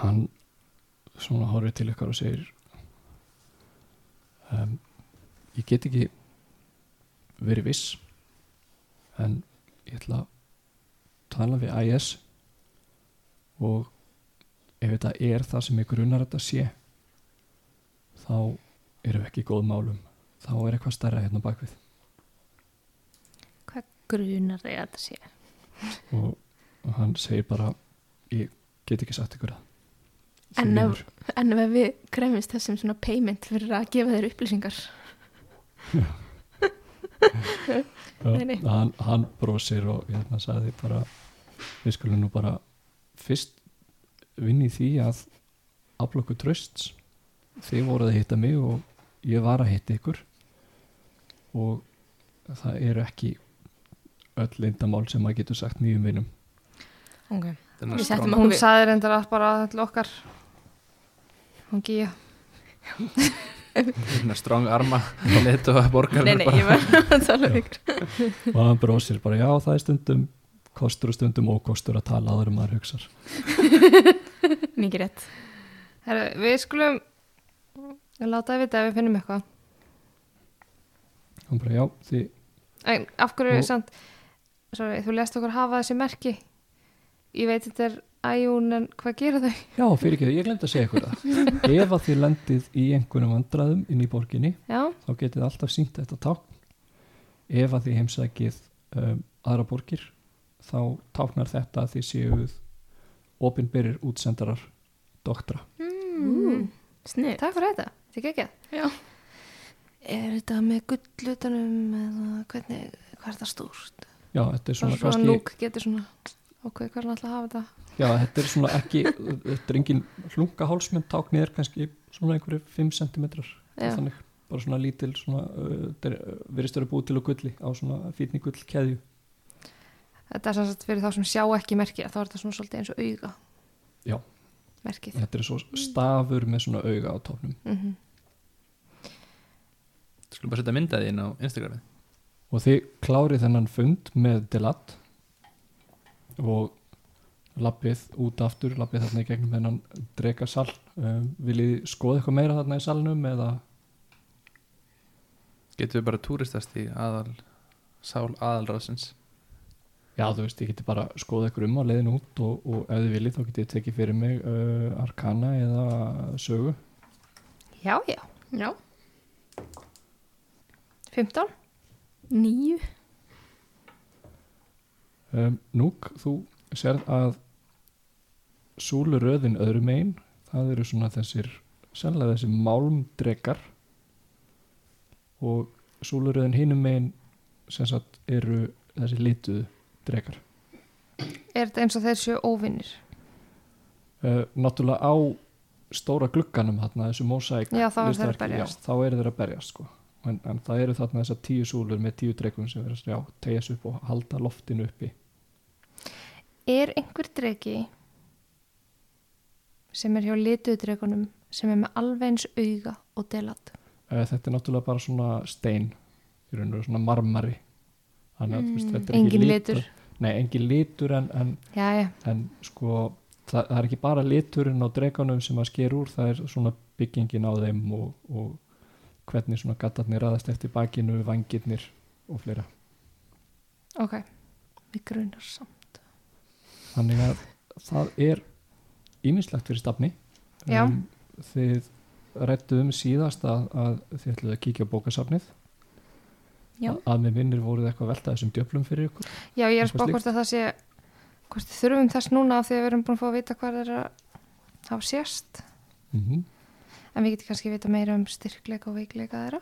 hann svona horfir til ykkar og segir um, ég get ekki verið viss en ég ætla að tala við IS og ef þetta er það sem ykkur unnar þetta sé þá erum við ekki í góð málum. Þá er eitthvað stærra hérna bakvið. Hvað grunar þig að þetta sé? Og, og hann segir bara ég get ekki sagt ykkur það. En ef-. En ef við kremist þessum svona payment fyrir að gefa þeir upplýsingar. Já, Nei, nei. hann, hann brosir og hérna sagði bara við skulum nú bara fyrst vinni í því að aflokku trösts þið voruð að hitta mig og ég var að hitta ykkur. Og það eru ekki öll lindamál sem maður getur sagt nýjum vinum. Ok Hún saði reyndar að bara til okkar. Hún gíja Hérna strong arma. Leitt og borgar Nei, nei, ég var að tala um ykkur. Og hann brosir bara já það er stundum kostur og stundum ókostur að tala áður en maður hugsar. Mikið rétt. Heru, við skulum láta það vita ef við finnum eitthvað. Hann bara já því en af hverju Og- samt sorry, þú lest okkur hafa þessi merki ég veit þetta er æjún en hvað gera þau? já fyrir ekki ég glemt að segja ykkur það. Ef að þið lendið í einhvernum vandraðum inn í borginni já, þá getið þið alltaf sínt þetta tákn. Ef að þið heimsækið um, aðra borgir þá táknar þetta að þið séuð opinberir útsendarar doktra. Mm. Snið takk fyrir þetta, þetta er ekki Já. Er þetta með gullutanum eða hvernig, hvað er það stúrt? já, þetta er Svona, svona svona kannski núk getur svona ok, hvað er hann alltaf að hafa þetta? já, þetta er svona ekki þetta er engin hlungahálsmenn táknið er kannski svona einhverju 5 cm þannig, bara svona lítil svona, uh, þetta virðist vera búið til á gulli á svona fítni gull keðju Þetta er sem sagt fyrir þá sem sjá ekki merki þá er þetta svona svolítið eins og auga. Já. merkið. Þetta er svo stafur með svona auga á tóknum mm Skulum bara setja myndaði inn á Instagramið og þið klárið þennan fund með Delat og lappið út aftur, lappið þarna í gegnum þennan drekasal um, viljið skoða eitthvað meira þarna í salnum eða? Getum við bara túristast í aðal Sál aðalráðsins? Já þú veist, ég geti bara skoða eitthvað um á leiðin út og, og ef þið viljið þá getið þið tekið fyrir mig uh, Arkana eða sögu. Já, já, Já. 15 Níu um, Núk, þú sérð að súluröðin öðru megin það eru svona þessir sennilega þessi málmdrekar og súluröðin hinum megin sem sagt eru þessi lituðu drekar Er þetta eins og þeir séu óvinnir? uh, náttúrulega á stóra glugganum þarna, þessu mósæk þá er þeir að listaverki, berjast. já, þá eru þeir að berjast sko. En, en það eru þarna þessar tíu súlur með tíu dregum sem verður að tegja sig upp og halda loftinu uppi Er einhver dregi sem er hjá lituðdregunum sem er með alveg eins auga og delat? Eh, þetta er náttúrulega bara svona stein í raun og svona marmari þannig að þú veist, þetta er Mm, ekki litur. nei, engin litur en, en, Já, já, en sko það, það er ekki bara liturinn á dreganum sem að sker úr, það er svona byggingin á þeim og, og hvernig svona gattarnir raðast eftir bakinu vangirnir og fleira ok. Við grunar samt. þannig að það er ímislegt fyrir stafni Já. þið rættu um síðast að, að þið ætluðu að kíkja á bókasafnið Já. að, með vinnir voruð eitthvað að velta þessum djöflum fyrir ykkur Já, ég er að Eitthvað spá slíkt? hvort að það sé hvort þurfum þess núna af því að við erum búin að fá að vita hvað er að hafa sérst mm -hmm. En við getum kannski vita meira um styrkleika og veikleika þeirra.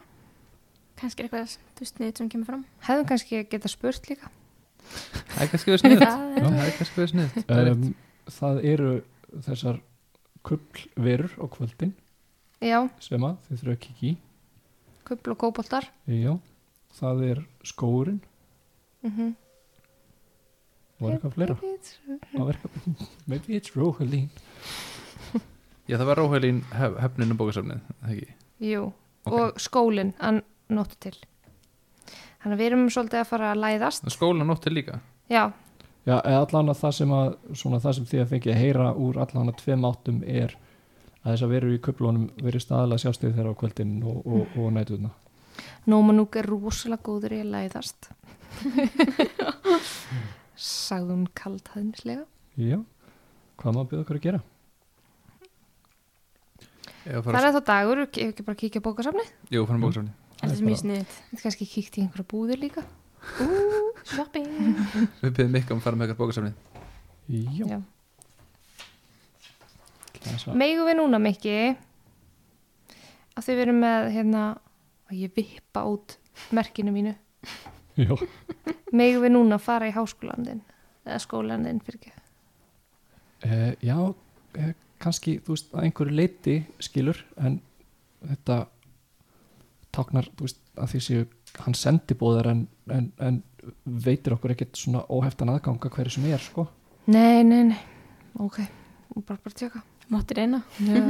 Kannski er eitthvað nýtt sem kemur fram. Hefðum kannski geta spurt líka. Það er kannski verið sniðut Já, Það er kannski verið sniðut um, það eru þessar kuplverur á kvöldin Já, sem að þið þurfum að kíkja í. Kubl og kóboltar. Já, það er skóurinn mm og eitthvað fleira? Á verkefni maybe it's Rohalín Já, það var Róhælín hefninu bókasafnið það ekki? Jú, Ok. og skólinn hann nóttu til. Þannig að við erum svolítið að fara að læðast. Og Skólan nóttu líka? Já, Já, eða allan að það sem að svona það sem þið að fengið að heyra úr allan að tveim áttum er að þess að veru í kuplunum verið staðalega sjástöð þeirra á kvöldin og, og, og nætuna Nómanúk er rosalega góður í að læðast. Sagði hún kaldhæðnislega. Já, hvað maður byrða okkur að gera? Það fara, er þá dagur, ef ekki bara kíkja á bókasafni jú, fara bókasafni þetta er mjög sniðt Þetta kannski kíkt í einhverja búður líka. Shopping. Við byrðum mikið um að fara með eitthvað bókasafnið. Já, að Megum við núna mikki að þið verum með hérna að ég vippa út merkinu mínu? Já, Megum við núna fara í háskólandin eða skólandin fyrir ekki e, já e, kannski, þú veist, að einhverju leiti skilur, en þetta táknar, þú veist, að því séu hann sendibóðar en, en, en veitir okkur ekkert svona óheftan aðganga hverju sem er, sko. Nei, nei, nei, ok, bara bara tjaka mátti reyna Já,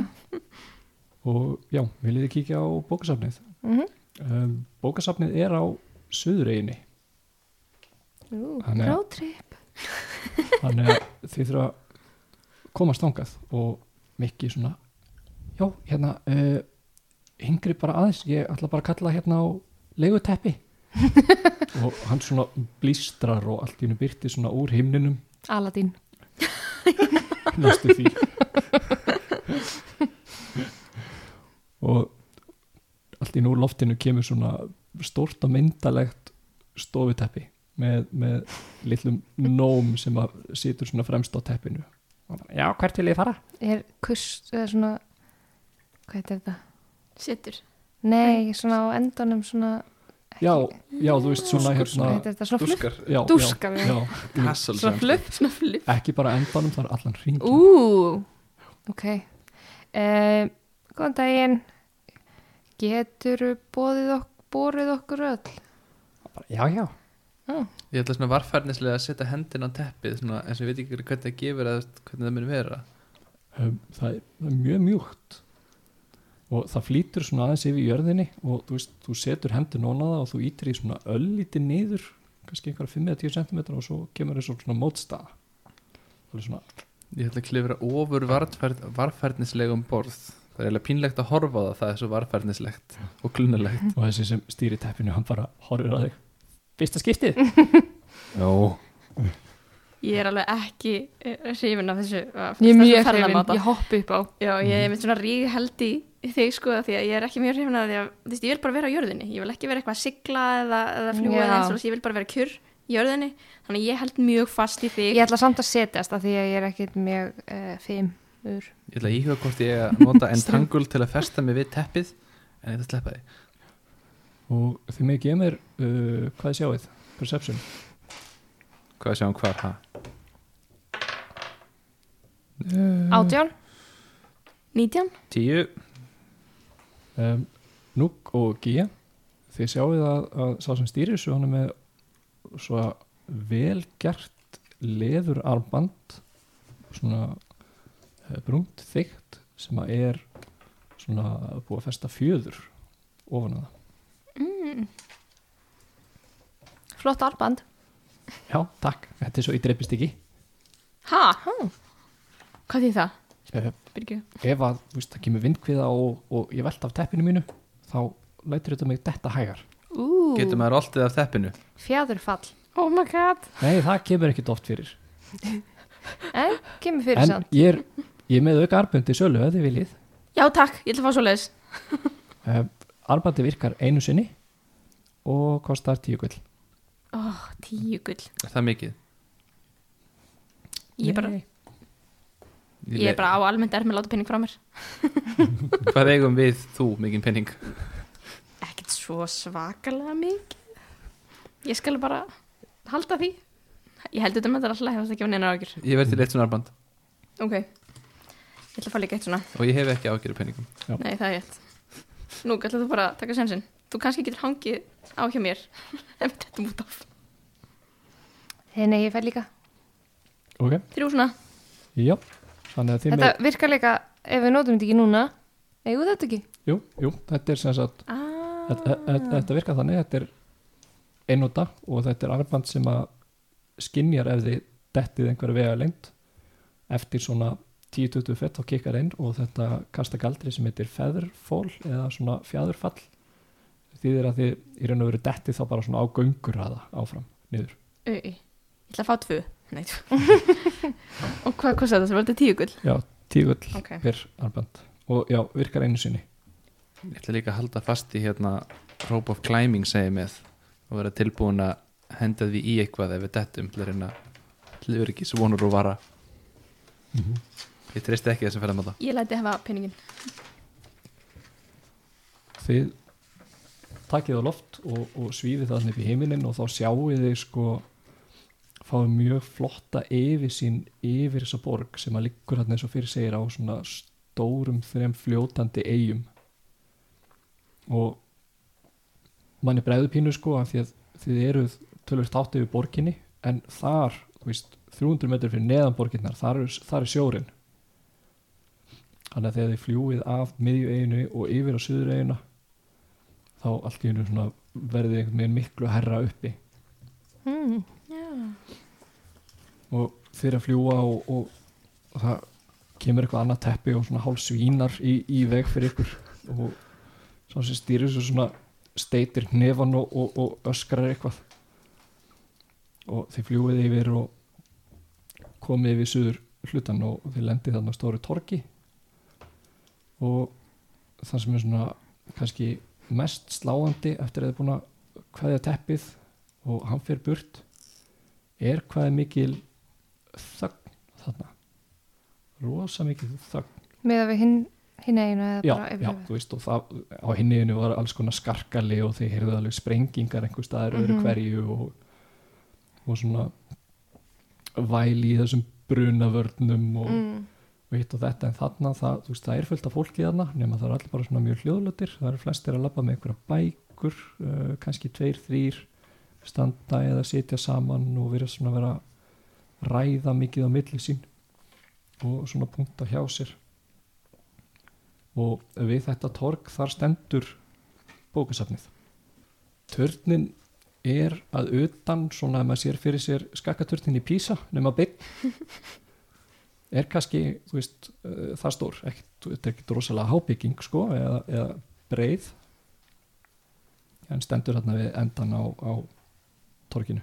og já, viljið kíkja á bókasafnið. Mhm. Um, bókasafnið er á Suðureginni Ú, Roadtrip. þannig að þið þurfa að komast þangað og mikið svona já, hérna uh, hingri bara aðeins, ég ætla bara að kalla hérna á leguteppi og hann svona blístrar og allt í hennu byrti svona úr himninum. Aladín næstu því. Og allt í nú úr loftinu kemur svona stórt og myndalegt stofuteppi með, með litlum nóm sem að situr svona fremst á teppinu já, hvert vil ég fara? Er kuss, eða svona Hvað heitir þetta? sittur Nei, svona á endanum svona Já, já, þú veist svona hérna Dúskar. Já, Dúskar, já, já. Svona fluff Svona fluff ekki bara endanum, það er allan hring Ú, ok. Uh, Góðan daginn. Getur bóðið ok borið okkur öll? Já, já Ég ætla svona varfærnislega að setja hendina á teppið svona, eins og ég veit ekki hvernig það gefur eða hvernig það mun vera. Um, það, er, það er mjög mjúkt. Og það flýtur svona aðeins yfir jörðinni og þú veist, þú setur hendur nóna það og þú ítir í svona öllítið niður kannski einhverja 5-10 cm og svo kemur þessu svona mótstaða. Það er svona, Ég ætla að klifra ofur varfærd, varfærnislega um borð. Það er eiginlega pínlegt að horfa á það Það er svo varfærnislegt og klunalegt og þessi sem stýri teppinu hann bara horfir að þig fyrsta skiptið? Já, ég er alveg ekki eh, hrifin af þessu Ég er mjög hrifin, ég hoppi upp á. Já, ég er með svona rík held í þig sko því að ég er ekki mjög hrifin af því að þú veist, ég vil bara vera á jörðinni, ég vil ekki vera eitthvað að sigla eða, eða fljúa eða eins og þess, ég vil bara vera kjur í jörðinni. Þannig að ég held mjög fast í þig. Ég ætla samt að setjast af því að ég er ekkit mjög uh, fimur. Ég ætla að íhuga hvort ég að nota entangle til að festa mig við teppið En ég ætla að sleppa því og þið með gefa mér uh, hvað þið sjáið, perception? Hvað sjáum hvar, ha? uh, Átján. 19? Tíu. Um, Núk og Gía þið sjáuð að, að sá sem stýrir þessu hann er með svo velgert leður armband svona eh, brúnt þykkt sem að er svona búið að festa fjöður ofan að það mm. Flott arband já, takk, þetta er svo í dreipist ekki? Ha? Hvað því það? Eh, Byrgju. ef að þú veist, það kemur vindkviða og, og ég velta af teppinu mínu þá lætur þetta mig detta hægar. Ú, Getur maður oltið af teppinu? Fjæðurfall Oh my god. nei, það kemur ekkit oft fyrir. En, kemur fyrir en samt. ég er, ég er með auka armbundi sölu ef þið viljið. Já, takk, ég ætla að fá svo leiðis. uh, armbandi virkar einu sinni og kostar tíu gull oh, tíu gull. Er það mikið? Ég er bara, Nei. ég er bara á almennt er með láta penning frá mér. Hvað eigum við þú mikinn penning? Ekkert svo svakalega mikið. Ég skal bara halda því. Ég held þetta með þetta alltaf hefast ekki á neina ágjur. Ég verði til eitt svona arband Ok. Ég ætla að fá líka eitt svona. og ég hef ekki ágjörðu penningum Já. Nei, það er rétt. Nú, ætla þú bara að taka sensin. Þú kannski getur hangið á hjá mér ef við tettum út af. Þegar nei, ég fæ líka ok, Þrjú svona. já þannig að Þetta með, virkar líka ef við notum þetta ekki núna Egu þetta ekki? jú, jú, þetta er sem sagt Ah. þetta, þetta, þetta virkar þannig, þetta er einnóta og þetta er armband sem að skinjar ef þið dettið einhverja vega lengt eftir svona 10-20 fett þá kikkar inn og þetta kasta galdri sem heitir featherfall eða svona fjæðurfall því er að þið í raun og veru dettið þá bara svona á göngur aða áfram niður Ui, ég ætla að fá tvö. Og hvað kostar þetta? Það var þetta tíu gull. já, tígull Ok. per armband og já, virkar einu sinni Ég ætla líka að halda fast í hérna Rope of Climbing segi með og vera tilbúin að henda því í eitthvað ef við dettum til að reyna til öryggis vonur og vara Ég treysti ekki þessum ferðamáta Ég læti hafa penningin. þið takið á loft og, og svífið þannig upp í heiminin og þá sjáuð þið sko fáið mjög flotta yfir sín yfir þessa borg sem að liggur hann eins og fyrir segir á svona stórum þrem fljótandi eigum og manni bregðu pínu sko af því að þið eruð tölvöld þátt yfir borginni en þar, þú veist, 300 metri fyrir neðan borginnar, þar er, þar er sjórin þannig að þegar þið fljúið af miðju eiginu og yfir á suður eigina þá allt í hennu svona verðið einhvern veginn miklu herra uppi Mm. Já. og þeir að fljúa og, og, og það kemur eitthvað annað teppi og svona hálf svínar í, í veg fyrir ykkur og svo sem stýrir svo svona steitir hnefan og, og, öskrar eitthvað og þeir fljúið yfir og komið yfir suður hlutan og þeir lendið þarna á stóru torki og það sem er svona kannski mest sláandi eftir að þeir búin að kveðja teppið og hann fyrir burt er hvað er mikil þögn þarna rosa mikil þögn Með að við hinn, hinn eiginu eða já, já, þú veist og það, á hinniðinu var alls konar skarkali og þeir heyrðu alveg sprengingar einhver staðar öðru Mhm. hverju og, og svona væli í þessum brunavörnum og, Mm. Og hitt og þetta en þarna það, veist, það er fullt af fólki þarna nema það er allir bara svona mjög hljóðlötir það eru flestir að labba með einhverja bækur uh, kannski tveir, þrýr standa eða sitja saman og vera svona vera að ræða mikið á milli sín og svona punkta hjá sér. Og við þetta torg þar stendur bókasafnið. Törnin er að utan svona ef maður sér fyrir sér skakkaturnin í Písa nema beinn er kannski þú veist, uh, það stór. Þetta er ekki rosalega hábygging sko, eða, eða breið en stendur þarna við endan á, á torginu.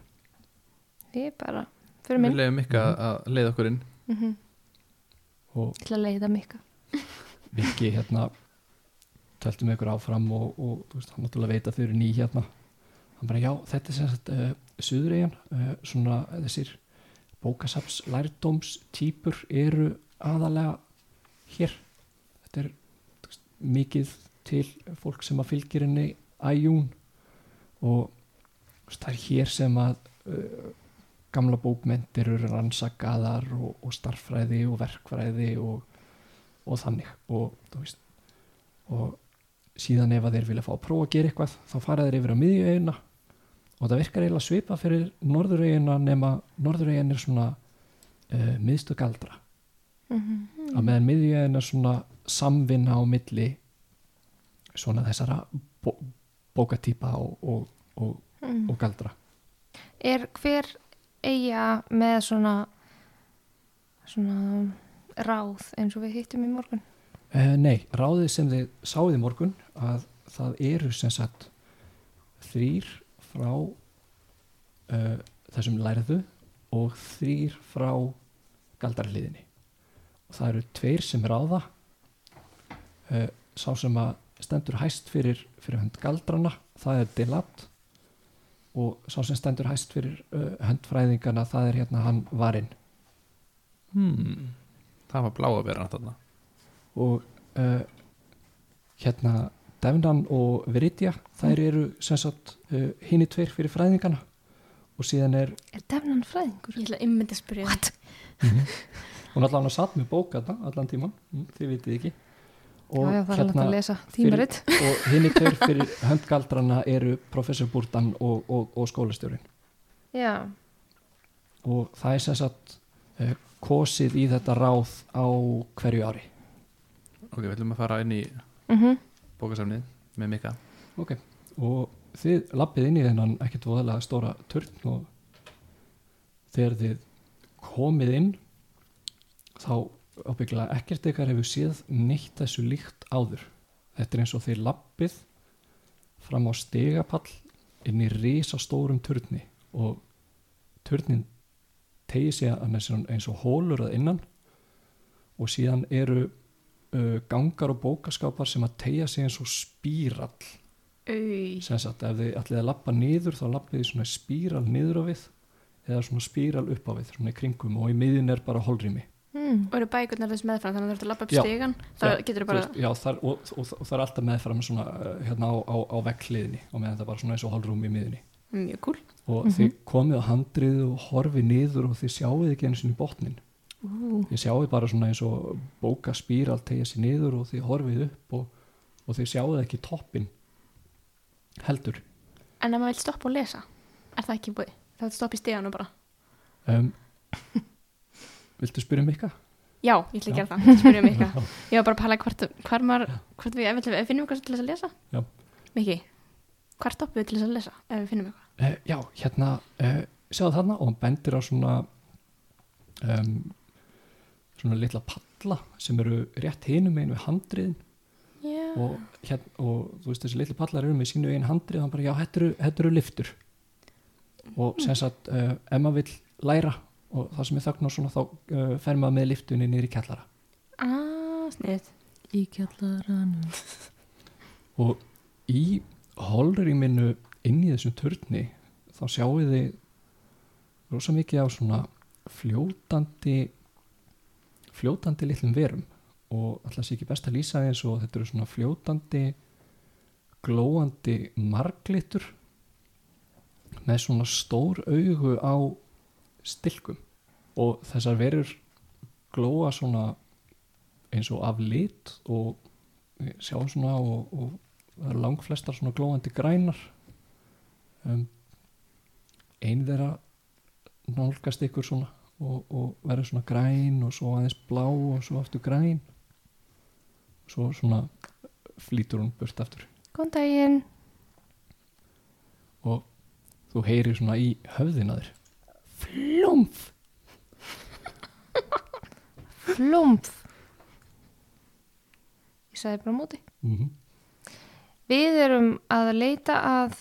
Ég er bara, fyrir Við minn leiðum ykkur að, að leiða okkur inn. Mm -hmm. og Ég ætla að leiða mikka. Viki hérna töltum ykkur áfram og, og veist, hann náttúrulega veit að þau eru ný hérna. Hann bara já, þetta er sem sagt uh, Suðuregjan, uh, svona þessir bókasaps lærdóms típur eru aðalega hér. Þetta er veist, mikið til fólk sem að fylgir henni æjún og veist, það er hér sem að uh, gamla bókmentir eru rannsakaðar og, og starffræði og verkfræði og, og þannig. Og veist og síðan ef að þeir vilja fá að prófa að gera eitthvað þá fara þeir yfir á miðjuegina og það virkar eiginlega svipa fyrir norðuregina nema norðuregin er svona uh, miðstu galdra Mhm. að meðan miðjuegin er svona samvinna á milli svona þessara bó, bókatýpa og, og, og, Mm. og galdra Er hver eiga með svona svona ráð eins og við hittum í morgun? Uh, nei, ráðið sem þið sáið í morgun að það eru sem sagt þrýr frá uh, þessum lærðu og þrýr frá galdarliðinni og það eru tveir sem ráða uh, sá sem að stendur hæst fyrir, fyrir hönd galdrana það er Dilat og sá sem stendur hæst fyrir uh, höndfræðingana það er hérna hann Varinn hmm. það var bláa vera þarna. Og uh, hérna Devnan og Viridia þær eru sem sagt uh, hini tveir fyrir fræðingana. Og síðan er Er defnan fræðingur? Ég ætla að ymmynda að spyrja What? hún allan að satt með bók þarna allan tíman, mm, þið vitið ekki. Já, já, það er alveg að lesa tímaritt. og hini tveir fyrir höndgaldrana eru professor Búrdan og, og, og skólastjórin Já, og það er sem sagt uh, kosið í þetta ráð á hverju ári. Ok, við ætlum að fara inn í mhm, bókasafnið með Mika Ok, og þið lappið inn í þennan ekkert voðalega stóra turn og þegar þið komið inn þá ábyggilega ekkert ykkar hefur séð neitt þessu líkt áður. Þetta er eins og þið lappið fram á stegapall inn í risastórum turni og að eins og, eins og hólur að innan og síðan eru uh, gangar og bókaskápar sem að tegja sig eins og spírall. Au. sem sagt ef þið ætlið að lappa niður þá lappið þið svona spíral niður á við eða svona spíral upp á við svona í kringum og í miðin er bara holrými mm. Og eru bækurnar þess meðfram þannig að þú ert að lappa upp Já. stegan þá Já, getur Þú bara veist, já, þar, og, og, og það er alltaf meðfram svona uh, hérna á, á, á veggliðinni og meðan það bara svona eins og holrúmi í miðinni mjög cool og þið komið á handrið og horfið niður og þið sjáuð ekki einu sinni botnin Þið sjáuð bara svona eins og bóka spíral tegja sér niður og þið horfið upp og, og þið sjáuð ekki toppin heldur En ef maður vil stoppa og lesa er það ekki búið? Vil stoppa í steganu bara um, Viltu spyrja mig eitthvað? Já, ég ætla að gera það, spyrja mig eitthvað Ég var bara að pæla hvort, hvar maður hvort við, ef við finnum eitthvað til þess að lesa Já. Miki, hvar stoppum við til þess að lesa ef við finnum eitthvað? Uh, já, hérna, uh, sjáðu þarna og hann bendir á svona um, svona litla palla sem eru rétt hinum einu við handriðin. Já, og, hérna, og þú veist þessi litla pallar eru með sínu einu handrið og hann bara, já, þetta eru, liftur og sem sagt uh, ef maður vill læra og það sem er þögn og svona þá uh, fer maður með liftunni niður í kjallara. Ah, snið í kjallaranum. og í holrýminu inn í þessum turni þá sjáu þið rosa mikið á svona fljótandi fljótandi litlum verum og alltaf sé ekki best að lýsa eins og þetta eru svona fljótandi glóandi marglitur með svona stór augu á stilkum. Og þessar verur glóa svona eins og af lit og sjáum svona og, og langflestar svona glóandi grænar. Um, ein þeirra nálgast ykkur svona og, og verður svona græn og svo aðeins blá og svo aftur græn og svo svona flýtur hún burt aftur Góðan daginn. og þú heyrir svona í höfðina þér flumf Flumf. Ég sagði bara móti. mm Við erum að leita að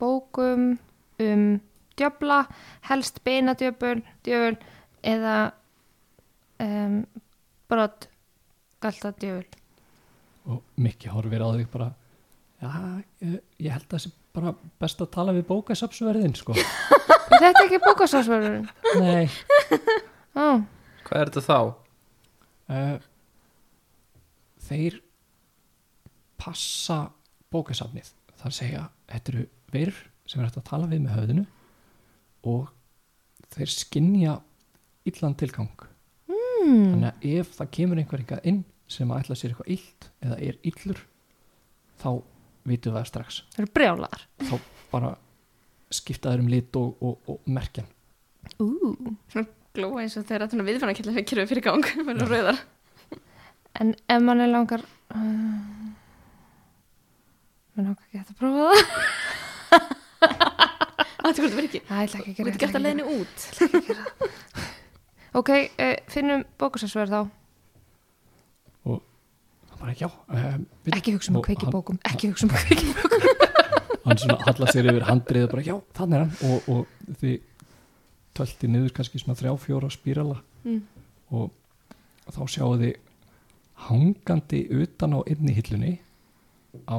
bókum um djöfla, helst beinadjöfun, djöfun eða um, brott galta djöful. og Mikki horfir á þig bara já, ég, held að það sé bara best að tala við bókasapsverðin sko Er þetta ekki bókasásverðurinn? nei Ó, Hvað er þetta þá? uh, þeir passa bókasafnið þar segja, þetta eru verur sem er hægt að tala við með höfðinu og þeir skinja illan tilgang. Hmm. þannig að ef það kemur einhver eitthvað inn sem að ætla sér eitthvað illt eða er illur þá vitum við það strax. Það eru brjálaðar. Bara skipta þeir um lit og, og, og merkjan Ú, svona glóa eins og þeirra svona viðfannakillar fyrir kyrfið fyrir gang verður rauðar En ef mann er langar uh, Mér langar ekki að prófa það Það er hvort það Það ætla ekki að Þú gera ert gert að leiðinu út. ætla ekki að gera það. Ok, uh, finnum bókusafsverð þá. Bara já um, við, Ekki hugsa um Og að kveiki hann- bókum Ekki hugsa um að kveiki bókum hann svona hallar sér yfir handrið og bara já, þannig er hann. Og, og þið tölti niður kannski svona þrjá fjóra spírala. Mm. og þá sjáu þið hangandi utan á einni hillunni á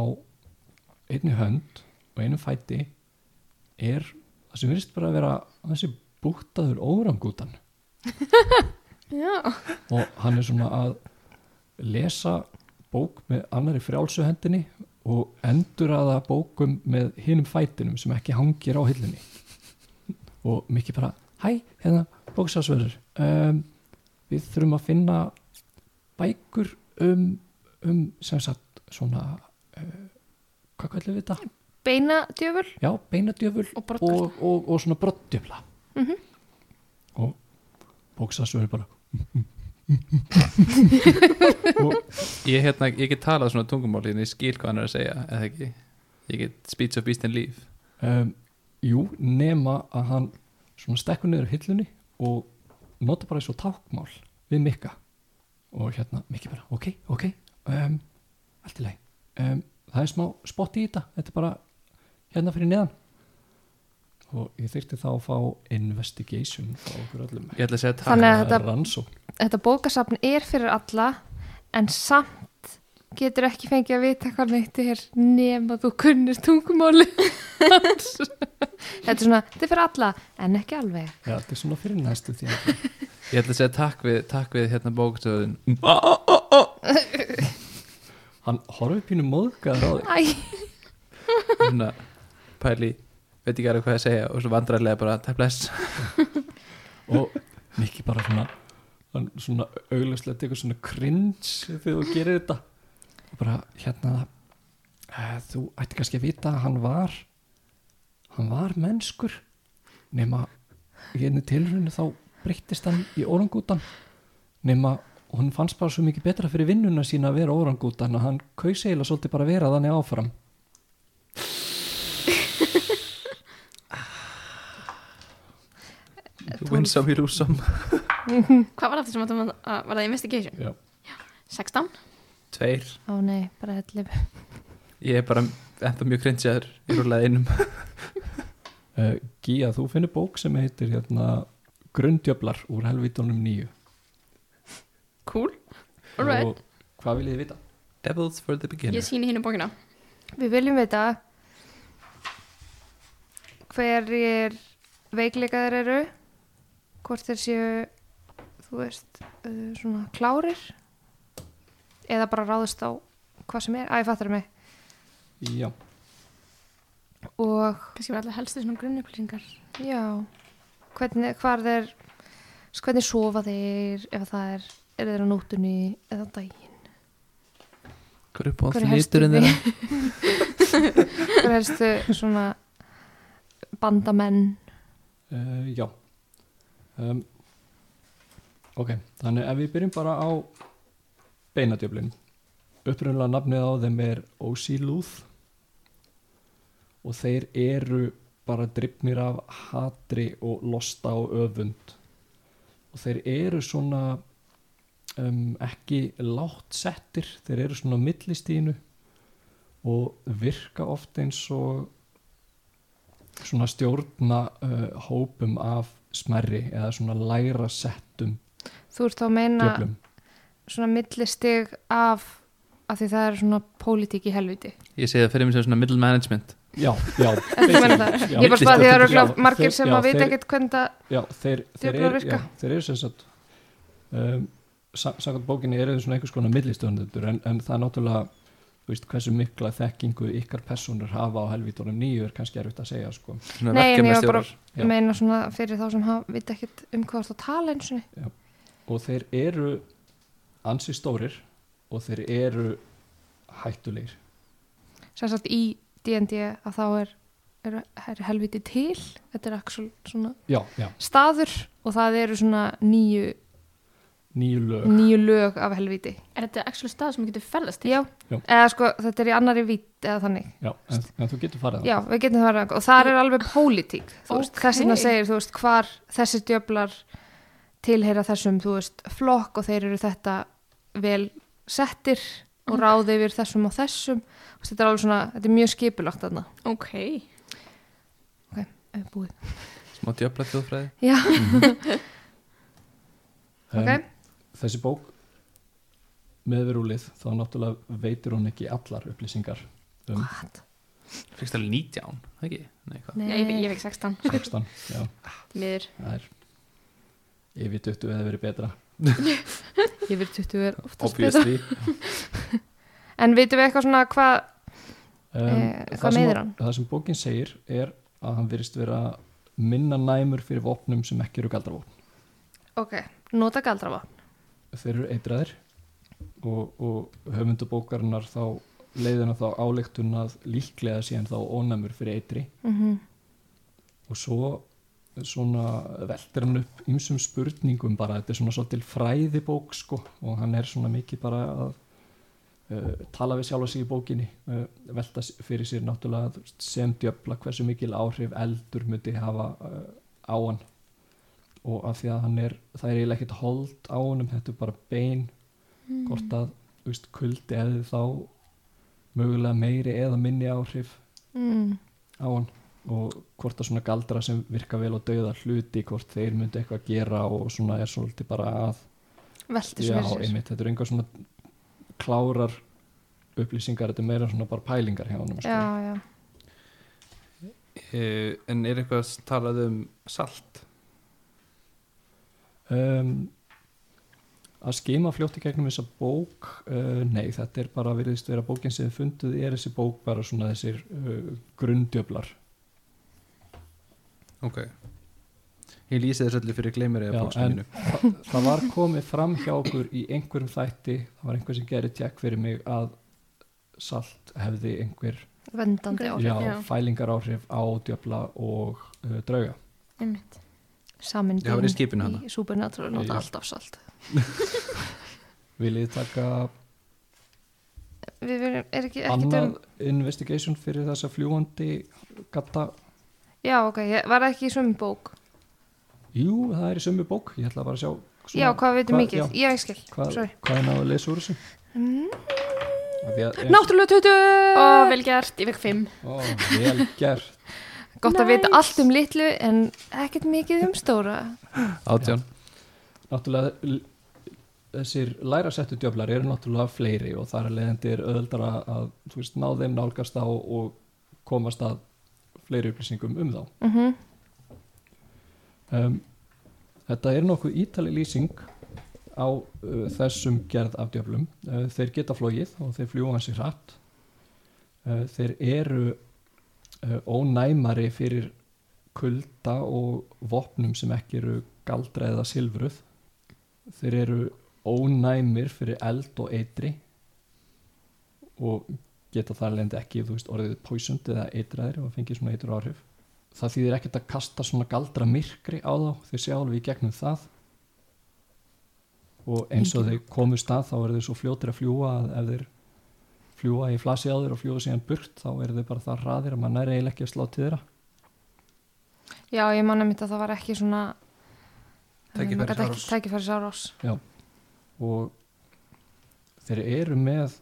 einni hönd og einu fæti er það sem virðist bara að vera þessi bútaður órangútan. Og hann er svona að lesa bók með annari frjálsu hendinni og endur aða bókum með hinum fætinum sem ekki hangir á hillunni og mikið bara hæ, hérna bóksásverður um, við þurfum að finna bækur um, um sem sagt svona uh, hvað kallum við þetta? Beina djöful Já, beinadjöful og og, og, og svona broddjöfla. Mhm. og bóksasverður bara og Ég, hérna, ég get talað svona tungumáli en ég skil hvað hann er að segja eða ekki? Ég get speech of beast and leave. Um, jú, nema að hann svona stekkur niður hillunni og nota bara svo tákmál við Mikka. Og hérna Mikki bara, ok, ok um, allt í leið um, það er smá spott í þetta. Þetta er bara hérna fyrir neðan. Og ég þyrfti þá að fá investigation frá okkur öllum. Ég ætla að segja takk. Þannig að þetta- Þetta bókasafn er fyrir alla En samt getur ekki fengið að vita hvað neitt er nema þú kunnir tungumáli. Þetta er svona, þetta er fyrir alla en ekki alveg. Já, þetta er svona fyrir næstu því. Ég ætla að segja takk við, takk við hérna bókstöðun Hann horfið pínu móðgæður á því Æ, Svona pæli Veit ekki alveg hvað ég segja Og svo vandræðlega bara takk bless og Mikki bara svona hann svona augljóslega tekur svona cringe þegar þú gerir þetta. Og bara hérna uh, þú ætti kannski að vita að hann var hann var mennskur. Nema í einu tilrunni þá breyttist hann í orangútan. Nema hún fannst bara svo mikið betra fyrir vinnuna sína að vera orangútan að hann kaus eiginlega svolítið bara að vera þannig áfram You win some, you lose some Hvað var það sem áttum að, að var það investigation? Já. 16? Tveir ó nei, bara hellif Ég er bara ennþá mjög cringeaður Ég rúlaði einum uh, Gía, þú finnir bók sem heitir hérna Grundjöflar úr helvítunum nýju Cool Alright. og hvað viljið þið vita? Devils for the beginner Ég síni hinn bókina Við viljum vita hverjir veikleikaðir eru hvort þeir séu þú veist uh, svona klárir eða bara ráðist á hvað sem er, að ég fattar mig. Já, og Kannski var allir helstu svona grunnupplýsingar já. Hvernig, hvar þeir hvernig sofa þeir ef það er, er þeir á nóttunni eða á daginn? Hver er bóð Hver er helstu liturinn þeirra? hver helstu svona bandamenn? Uh, já um, Ok, þannig ef við byrjum bara á beinadjöflin upprunnulega nafnið á þeim er Ósílúð og þeir eru bara drifnir af hatri og losta og öfund. Og þeir eru svona um, ekki látt settir þeir eru svona millistínu og virka oft eins og svona stjórna uh, hópum af smerri eða svona læra settum þú ert þá að meina djöflum. svona millistig af af því það er svona pólitík í helviti? Ég segi það fyrir mig sem svona middle management. Já, já, Ertu að meina það? Já, ég bara spað því að það eru glá- margir sem já, að vita ekkert hvernig það já, þeir, þeir, Djöflar er, virka. þeir eru sem sagt um, sa- samkvæmt bókinni eru svona einhvers konar millistöndundur en, en það er náttúrulega veist, hversu mikla þekkingu ykkar personur hafa á helvítunum nýju er kannski erfitt að segja sko. Nei, en ég var bara að meina svona fyrir þá sem hafa, vita ekkert um hvað það tala eins og og þeir eru ansi stórir og þeir eru hættulegir. Sem sagt í D&D að þá er, er, er helviti til. Þetta er actual svona já, já, staður og það eru svona nýju, nýju lög. Nýju lög af helviti Er þetta actual stað sem getur ferðast til? já, Já. eða sko þetta er í annari vít eða þannig. Já, en, en þú getur farið Já, við getum að vera og það er alveg pólitík Ókei. þess vegna segir, þú veist, hvar þessir djöflar tilheyra þessum, þú veist, flokk og þeir eru þetta vel settir og Ok. ráði yfir þessum og þessum. Og þetta er alveg svona, þetta er mjög skipulagt þarna, Ok. Eh, búið. smá djöfla þjóðfræði Já, um, ok, þessi bók meðverúlið þá náttúrulega veitir hún ekki allar upplýsingar um what? Fyrst alveg 19, það ekki? Nei? Nei, ég, ég fekk 16. 16 já, Miður. það er yfir 20 hefði verið betra yfir 20 er oftast betra obviously En vitum við eitthvað svona hvað um, Eh, það hvað að- hann? það sem bókin segir er að hann virðist vera minna næmur fyrir vopnum sem ekki eru galdravopn Ok, nota galdrafa þeir eru eitraðir og, og höfundabókarinnar þá leiðina þá áleiktun að líklega síðan þá ónæmur fyrir eitri. Mm og svo svona veltir hann upp ymsum spurningum bara, þetta er svona svolítil fræðibók sko og hann er svona mikið bara að uh, tala við sjálfa sig í bókinni uh, velta fyrir sér náttúrulega sem djöfla hversu mikil áhrif eldur myndi hafa uh, á hann og af því að hann er það er eiginlega ekkert hold á honum þetta er bara bein hvort að þú veist, kuldi hefði þá mögulega meiri eða minni áhrif mm. á hann og hvort að svona galdra sem virka vel og dauða hluti hvort þeir myndu eitthvað að gera og svona er svolítið bara að já, svo fyrir sér þetta er einhver svona klárar upplýsingar þetta er meira svona bara pælingar hjá honum sko. Já, já Uh, en er eitthvað talað um salt? Um, að skima fljótt í gegnum þessa bók uh, nei, þetta er bara virðist vera bókin sem þið funduð er þessi bók bara svona þessir uh, grundjöflar Ok. Ég lýsi þess öllu fyrir gleymir eða Já, bókstum en mínu. það, það var komið fram hjá okkur í einhverjum þætti, það var einhver sem gerir tjekk fyrir mig að salt hefði einhver áhrif já, já. fælingar áhrif á djöfla og uh, drauga Einmitt. Samindin Það var í. Í Supernatural nota Já. alltaf salt Viljið taka Við viljum, er ekki, ekki annað um investigation fyrir þessa fljúandi gata Já, ok, ég, var það ekki í sömu bók Jú, það er í sömu bók, ég ætla bara að sjá Já, hvað veitum mikið? já. Já, ég skil, hvað, sorry hvað er náðu að lesa úr þessu mm. Náttúrulega 20 Ó, vel gert, ég fekk 5. Ó, vel gert Gott að vita Nice. allt um litlu en ekkert mikið um stóra. Átján. náttúrulega þessir lærasettu djöflar eru náttúrulega fleiri og þar er leiðandi er öðuldara að þú veist, ná þeim nálgast á og komast að fleiri upplýsingum um þá. Mm um, þetta er nokkuð ítali lýsing á uh, þessum gerð af djöflum. Uh, þeir geta flóið og þeir fljúa hansi hratt. Uh, þeir eru ónæmari fyrir kulda og vopnum sem ekki eru galdra eða silfruð. Þeir eru ónæmir fyrir eld og eitri og geta þar lendi ekki veist, orðið poisoned eða eitraðir og fengið svona eitur áhrif. Það þýðir ekkert að kasta svona galdra myrkri á þá þeir sjá alveg í gegnum það. Og eins og þeir komu stað þá eru þeir svo fljótir að fljúa að ef þeir fljúa í flasi á þeir og fljúa síðan burt þá eru þeir bara það hraðir að maður næri eiginlega ekki að slá til þeirra. Já, ég manna mitt að það var ekki svona Tækifærisárás. Tækifæris árás og þeir eru með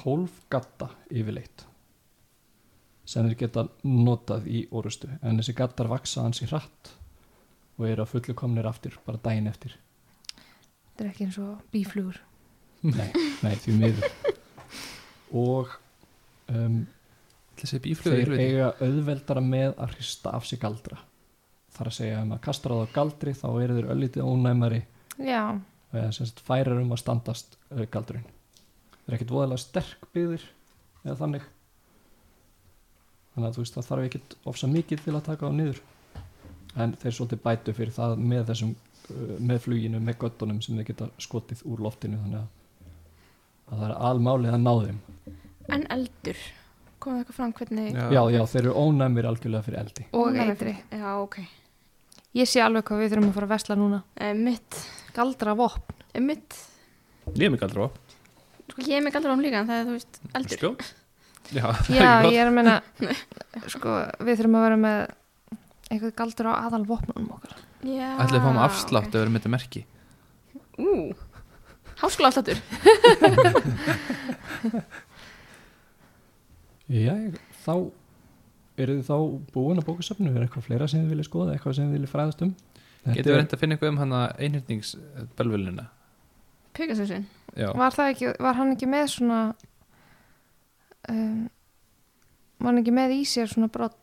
12 gatta yfirleitt sem þeir geta notað í orustu en þessi gattar vaksa hans í hratt og eru að fullu komnir aftur bara daginn eftir. Þetta er ekki eins og bíflugur nei, nei því miður og um, þeir eiga auðveldara með að hrista af sig galdra. Þar að segja að kastra það á galdri þá eru þeir öllítið ónæmari. Já, eða sem sagt færar um að standast uh, galdurinn. Þeir eru ekkit voðalega sterk byggðir eða þannig. Þannig að þú veist það þarf ekkit ofsa mikið til að taka á niður. En þeir svolítið bætu fyrir það með þessum uh, með fluginu, með göttunum sem þeir geta skotið úr loftinu þannig að, að það er almálið að ná þeim. En eldur, komið eitthvað fram hvernig já, já, þeir eru ónæmir algjörlega fyrir eldi. Og eitri Já, ok. Ég sé alveg hvað við þurfum að fara að vesla núna. Eh, Mitt, galdra vopn. Eh, mitt Ég er mig aldrei á Sko, ég er mig aldrei um líka en það er, þú veist, eldur. Skjóð Já, já, ég er að meina sko, við þurfum að vera með eitthvað galdur á aðal vopnunum okkar. Já Ætlaði að fá maður afslátt ef við erum þetta merki. Ú, háskóla afsláttur já, þá eru þið þá búin að bókasafnu er eitthvað fleira sem þið viljið skoða, eitthvað sem þið viljið fræðast um? Þetta Getur við er- reynd að finna eitthvað um hann að einhyrningsbelvölina Pegasusinn. Já, var, það ekki, var hann ekki með svona um, var hann ekki með í sér svona brott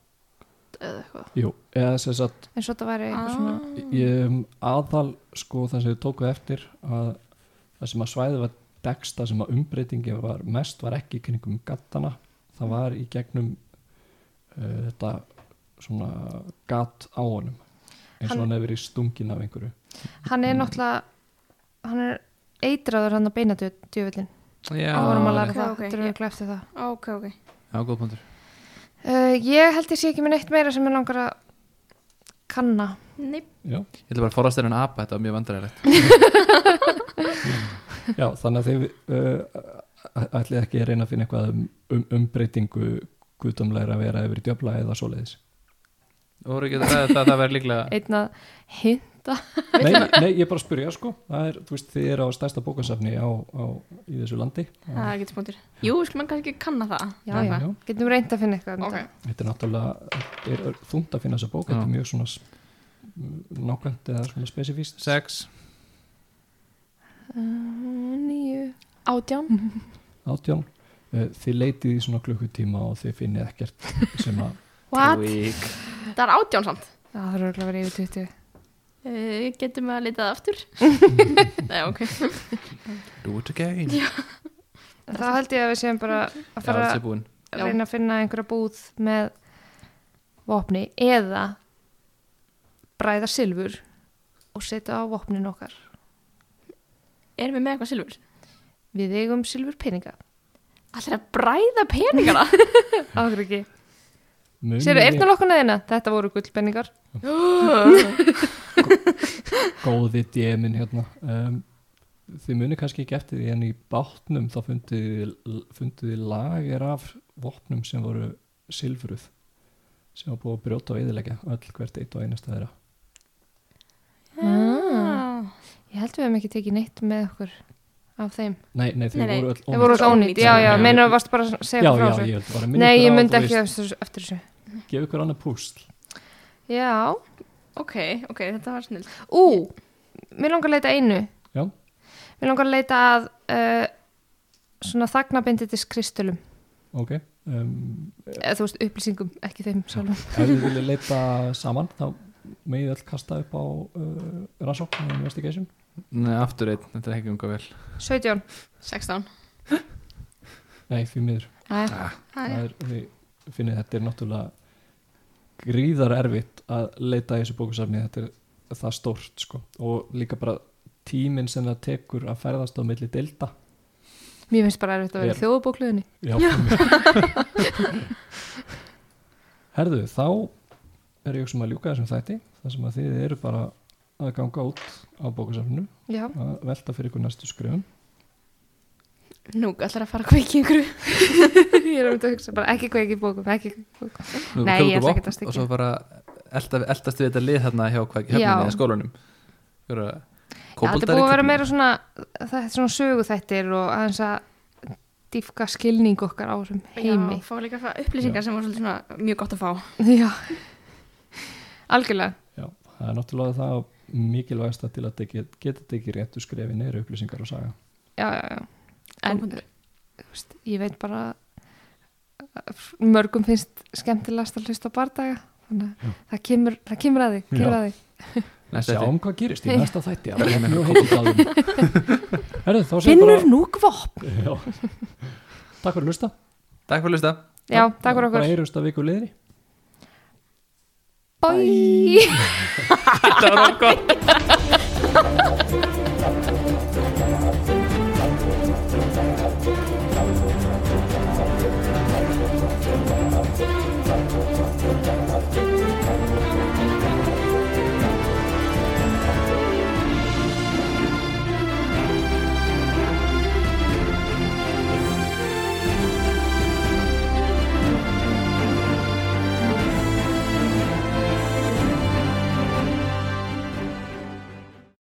eða eitthvað? Jú, eða sem sagt eins og þetta væri eitthvað svona ég, aðal sko það sem þið tókuð eftir að það sem að svæði var dekst það sem að umbreytingi var mest var ekki kringum gattana. Það var í gegnum uh, þetta svona gatt á honum eins og Hann- hefur verið stungin af einhverju. Hann er náttúrulega hann er eitraður hann að beina djöfullin já. Og vorum að læra það, ok, þetta er örugglega eftir það. Ok, ok. Já, góð punktur. Uh, ég held ég sé ekki með neitt meira sem ég langar að kanna. Nei, já, Ég ætla bara að forast þér en apa, þetta var mjög vandræðilegt já þannig að þið uh, ætlið ekki að reyna að finna eitthvað um, um umbreytingu guðdómlegra að vera yfir í djöfla eða svoleiðis? Þú voru ekki að ræða það að það verði líklega einn að hinta nei, nei, ég er bara að spyrja sko. Það er, þú veist, þið eru á stærsta bókasafni á, á, í þessu landi. Það er getur punktur Jú, við skulum mann kannski kanna það. Já, já, Já. getum reynd að finna eitthvað um Ok. þetta. þetta er náttúrulega þungt að finna þessa bók, þetta er mjög svona nákvæmt eða svona spesifíst Sex. Uh, nýju Átján. Mhm. átján. Eh, þið leitið í svona klukkutíma og þið finnið ekkert sem að. Það er átján samt. Það þarf að vera yfir 20 uh, Getum við að leita það aftur? Nei, ok. Do it again. Þá held ég að við séum bara að Já, fara búin að reyna að finna einhverja búð með vopni eða bræða silfur og setja á vopnin okkar. Erum við með eitthvað silfur? við eigum silfur peninga Allir að bræða peningana? Áður ekki munið Sérðu ég- eyrnalokkuna þína? Þetta voru gullpenningar. Góði djemin hérna. Um, þið munið kannski ekki eftir því en í bátnum þá fundið þið- lagir af vopnum sem voru silfruð sem var búið að brjóta og eðilegja öll hvert eitt og einasta þeirra. Ah. Ég held við hefum ekki tekið neitt með okkur af þeim. Nei, nei, þau voru öll Þeir voru Ónýt. alltaf ónýtt, já, já, þú varst bara að segja frá þessu. ég held bara að minna Nei, ég myndi ekki eftir þessu gefa ykkur annað púsl. Já, Ok, ok, þetta var snill. Ú, mér langar að leita einu. Já. Mér langar að leita að uh, svona þagnabinditis kristölum ok um, eða þú veist upplýsingum, ekki þeim sjálfum. Ef þið viljið leita saman þá megið öll kasta upp á uh, rannsókn og investigation. Nei, aftur einn, þetta er ekki umgað vel. 17 16 nei, því miður. Æ, ah, það er, þið finnið þetta er náttúrulega gríðar erfitt að leita í þessu bókusafni þetta er það stórt sko. Og líka bara tíminn sem það tekur að ferðast á milli delta Mér finnst bara erfitt að vera Er- í þjóðubókluðinni Já, Herðu, þá er ég sem að ljúka þessum þætti þar sem að þið eru bara að ganga út á bókusafninu Já, að velta fyrir ykkur næstu skrifum nú ætlar að fara að kveiki ykkur ég er um þetta að hugsa bara ekki ekki í bókum, ekki í bókum. Nú Nei, ég ætla ekkert að styggja. Og svo bara elta, eltast við þetta lið hérna hjá hvað, Já. hérna eða skólanum. Hverja Já, þetta er búið að vera meira svona þetta er svona söguþættir og aðeins að dýfka skilning okkar á þessum heimi. Já, fá líka að fá upplýsingar sem var svolítið svona mjög gott að fá. Já, algjörlega. Já, það er náttúrulega það mikilvægsta til að þið get, geta tekið réttu skrefi neyru upplýsingar og saga. Já, já, já En veist, ég veit bara mörgum finnst skemmtilegast að hlusta á bardaga þannig að það kemur, það kemur að því, kemur að því. Sjáum hvað gerist í næsta þætti Það er Finnur nú gvop Já. Takk fyrir að hlusta. Takk fyrir að hlusta. Já, takk fyrir okkur. Bara heyrumst að viku liðri. Bye. Þetta var gott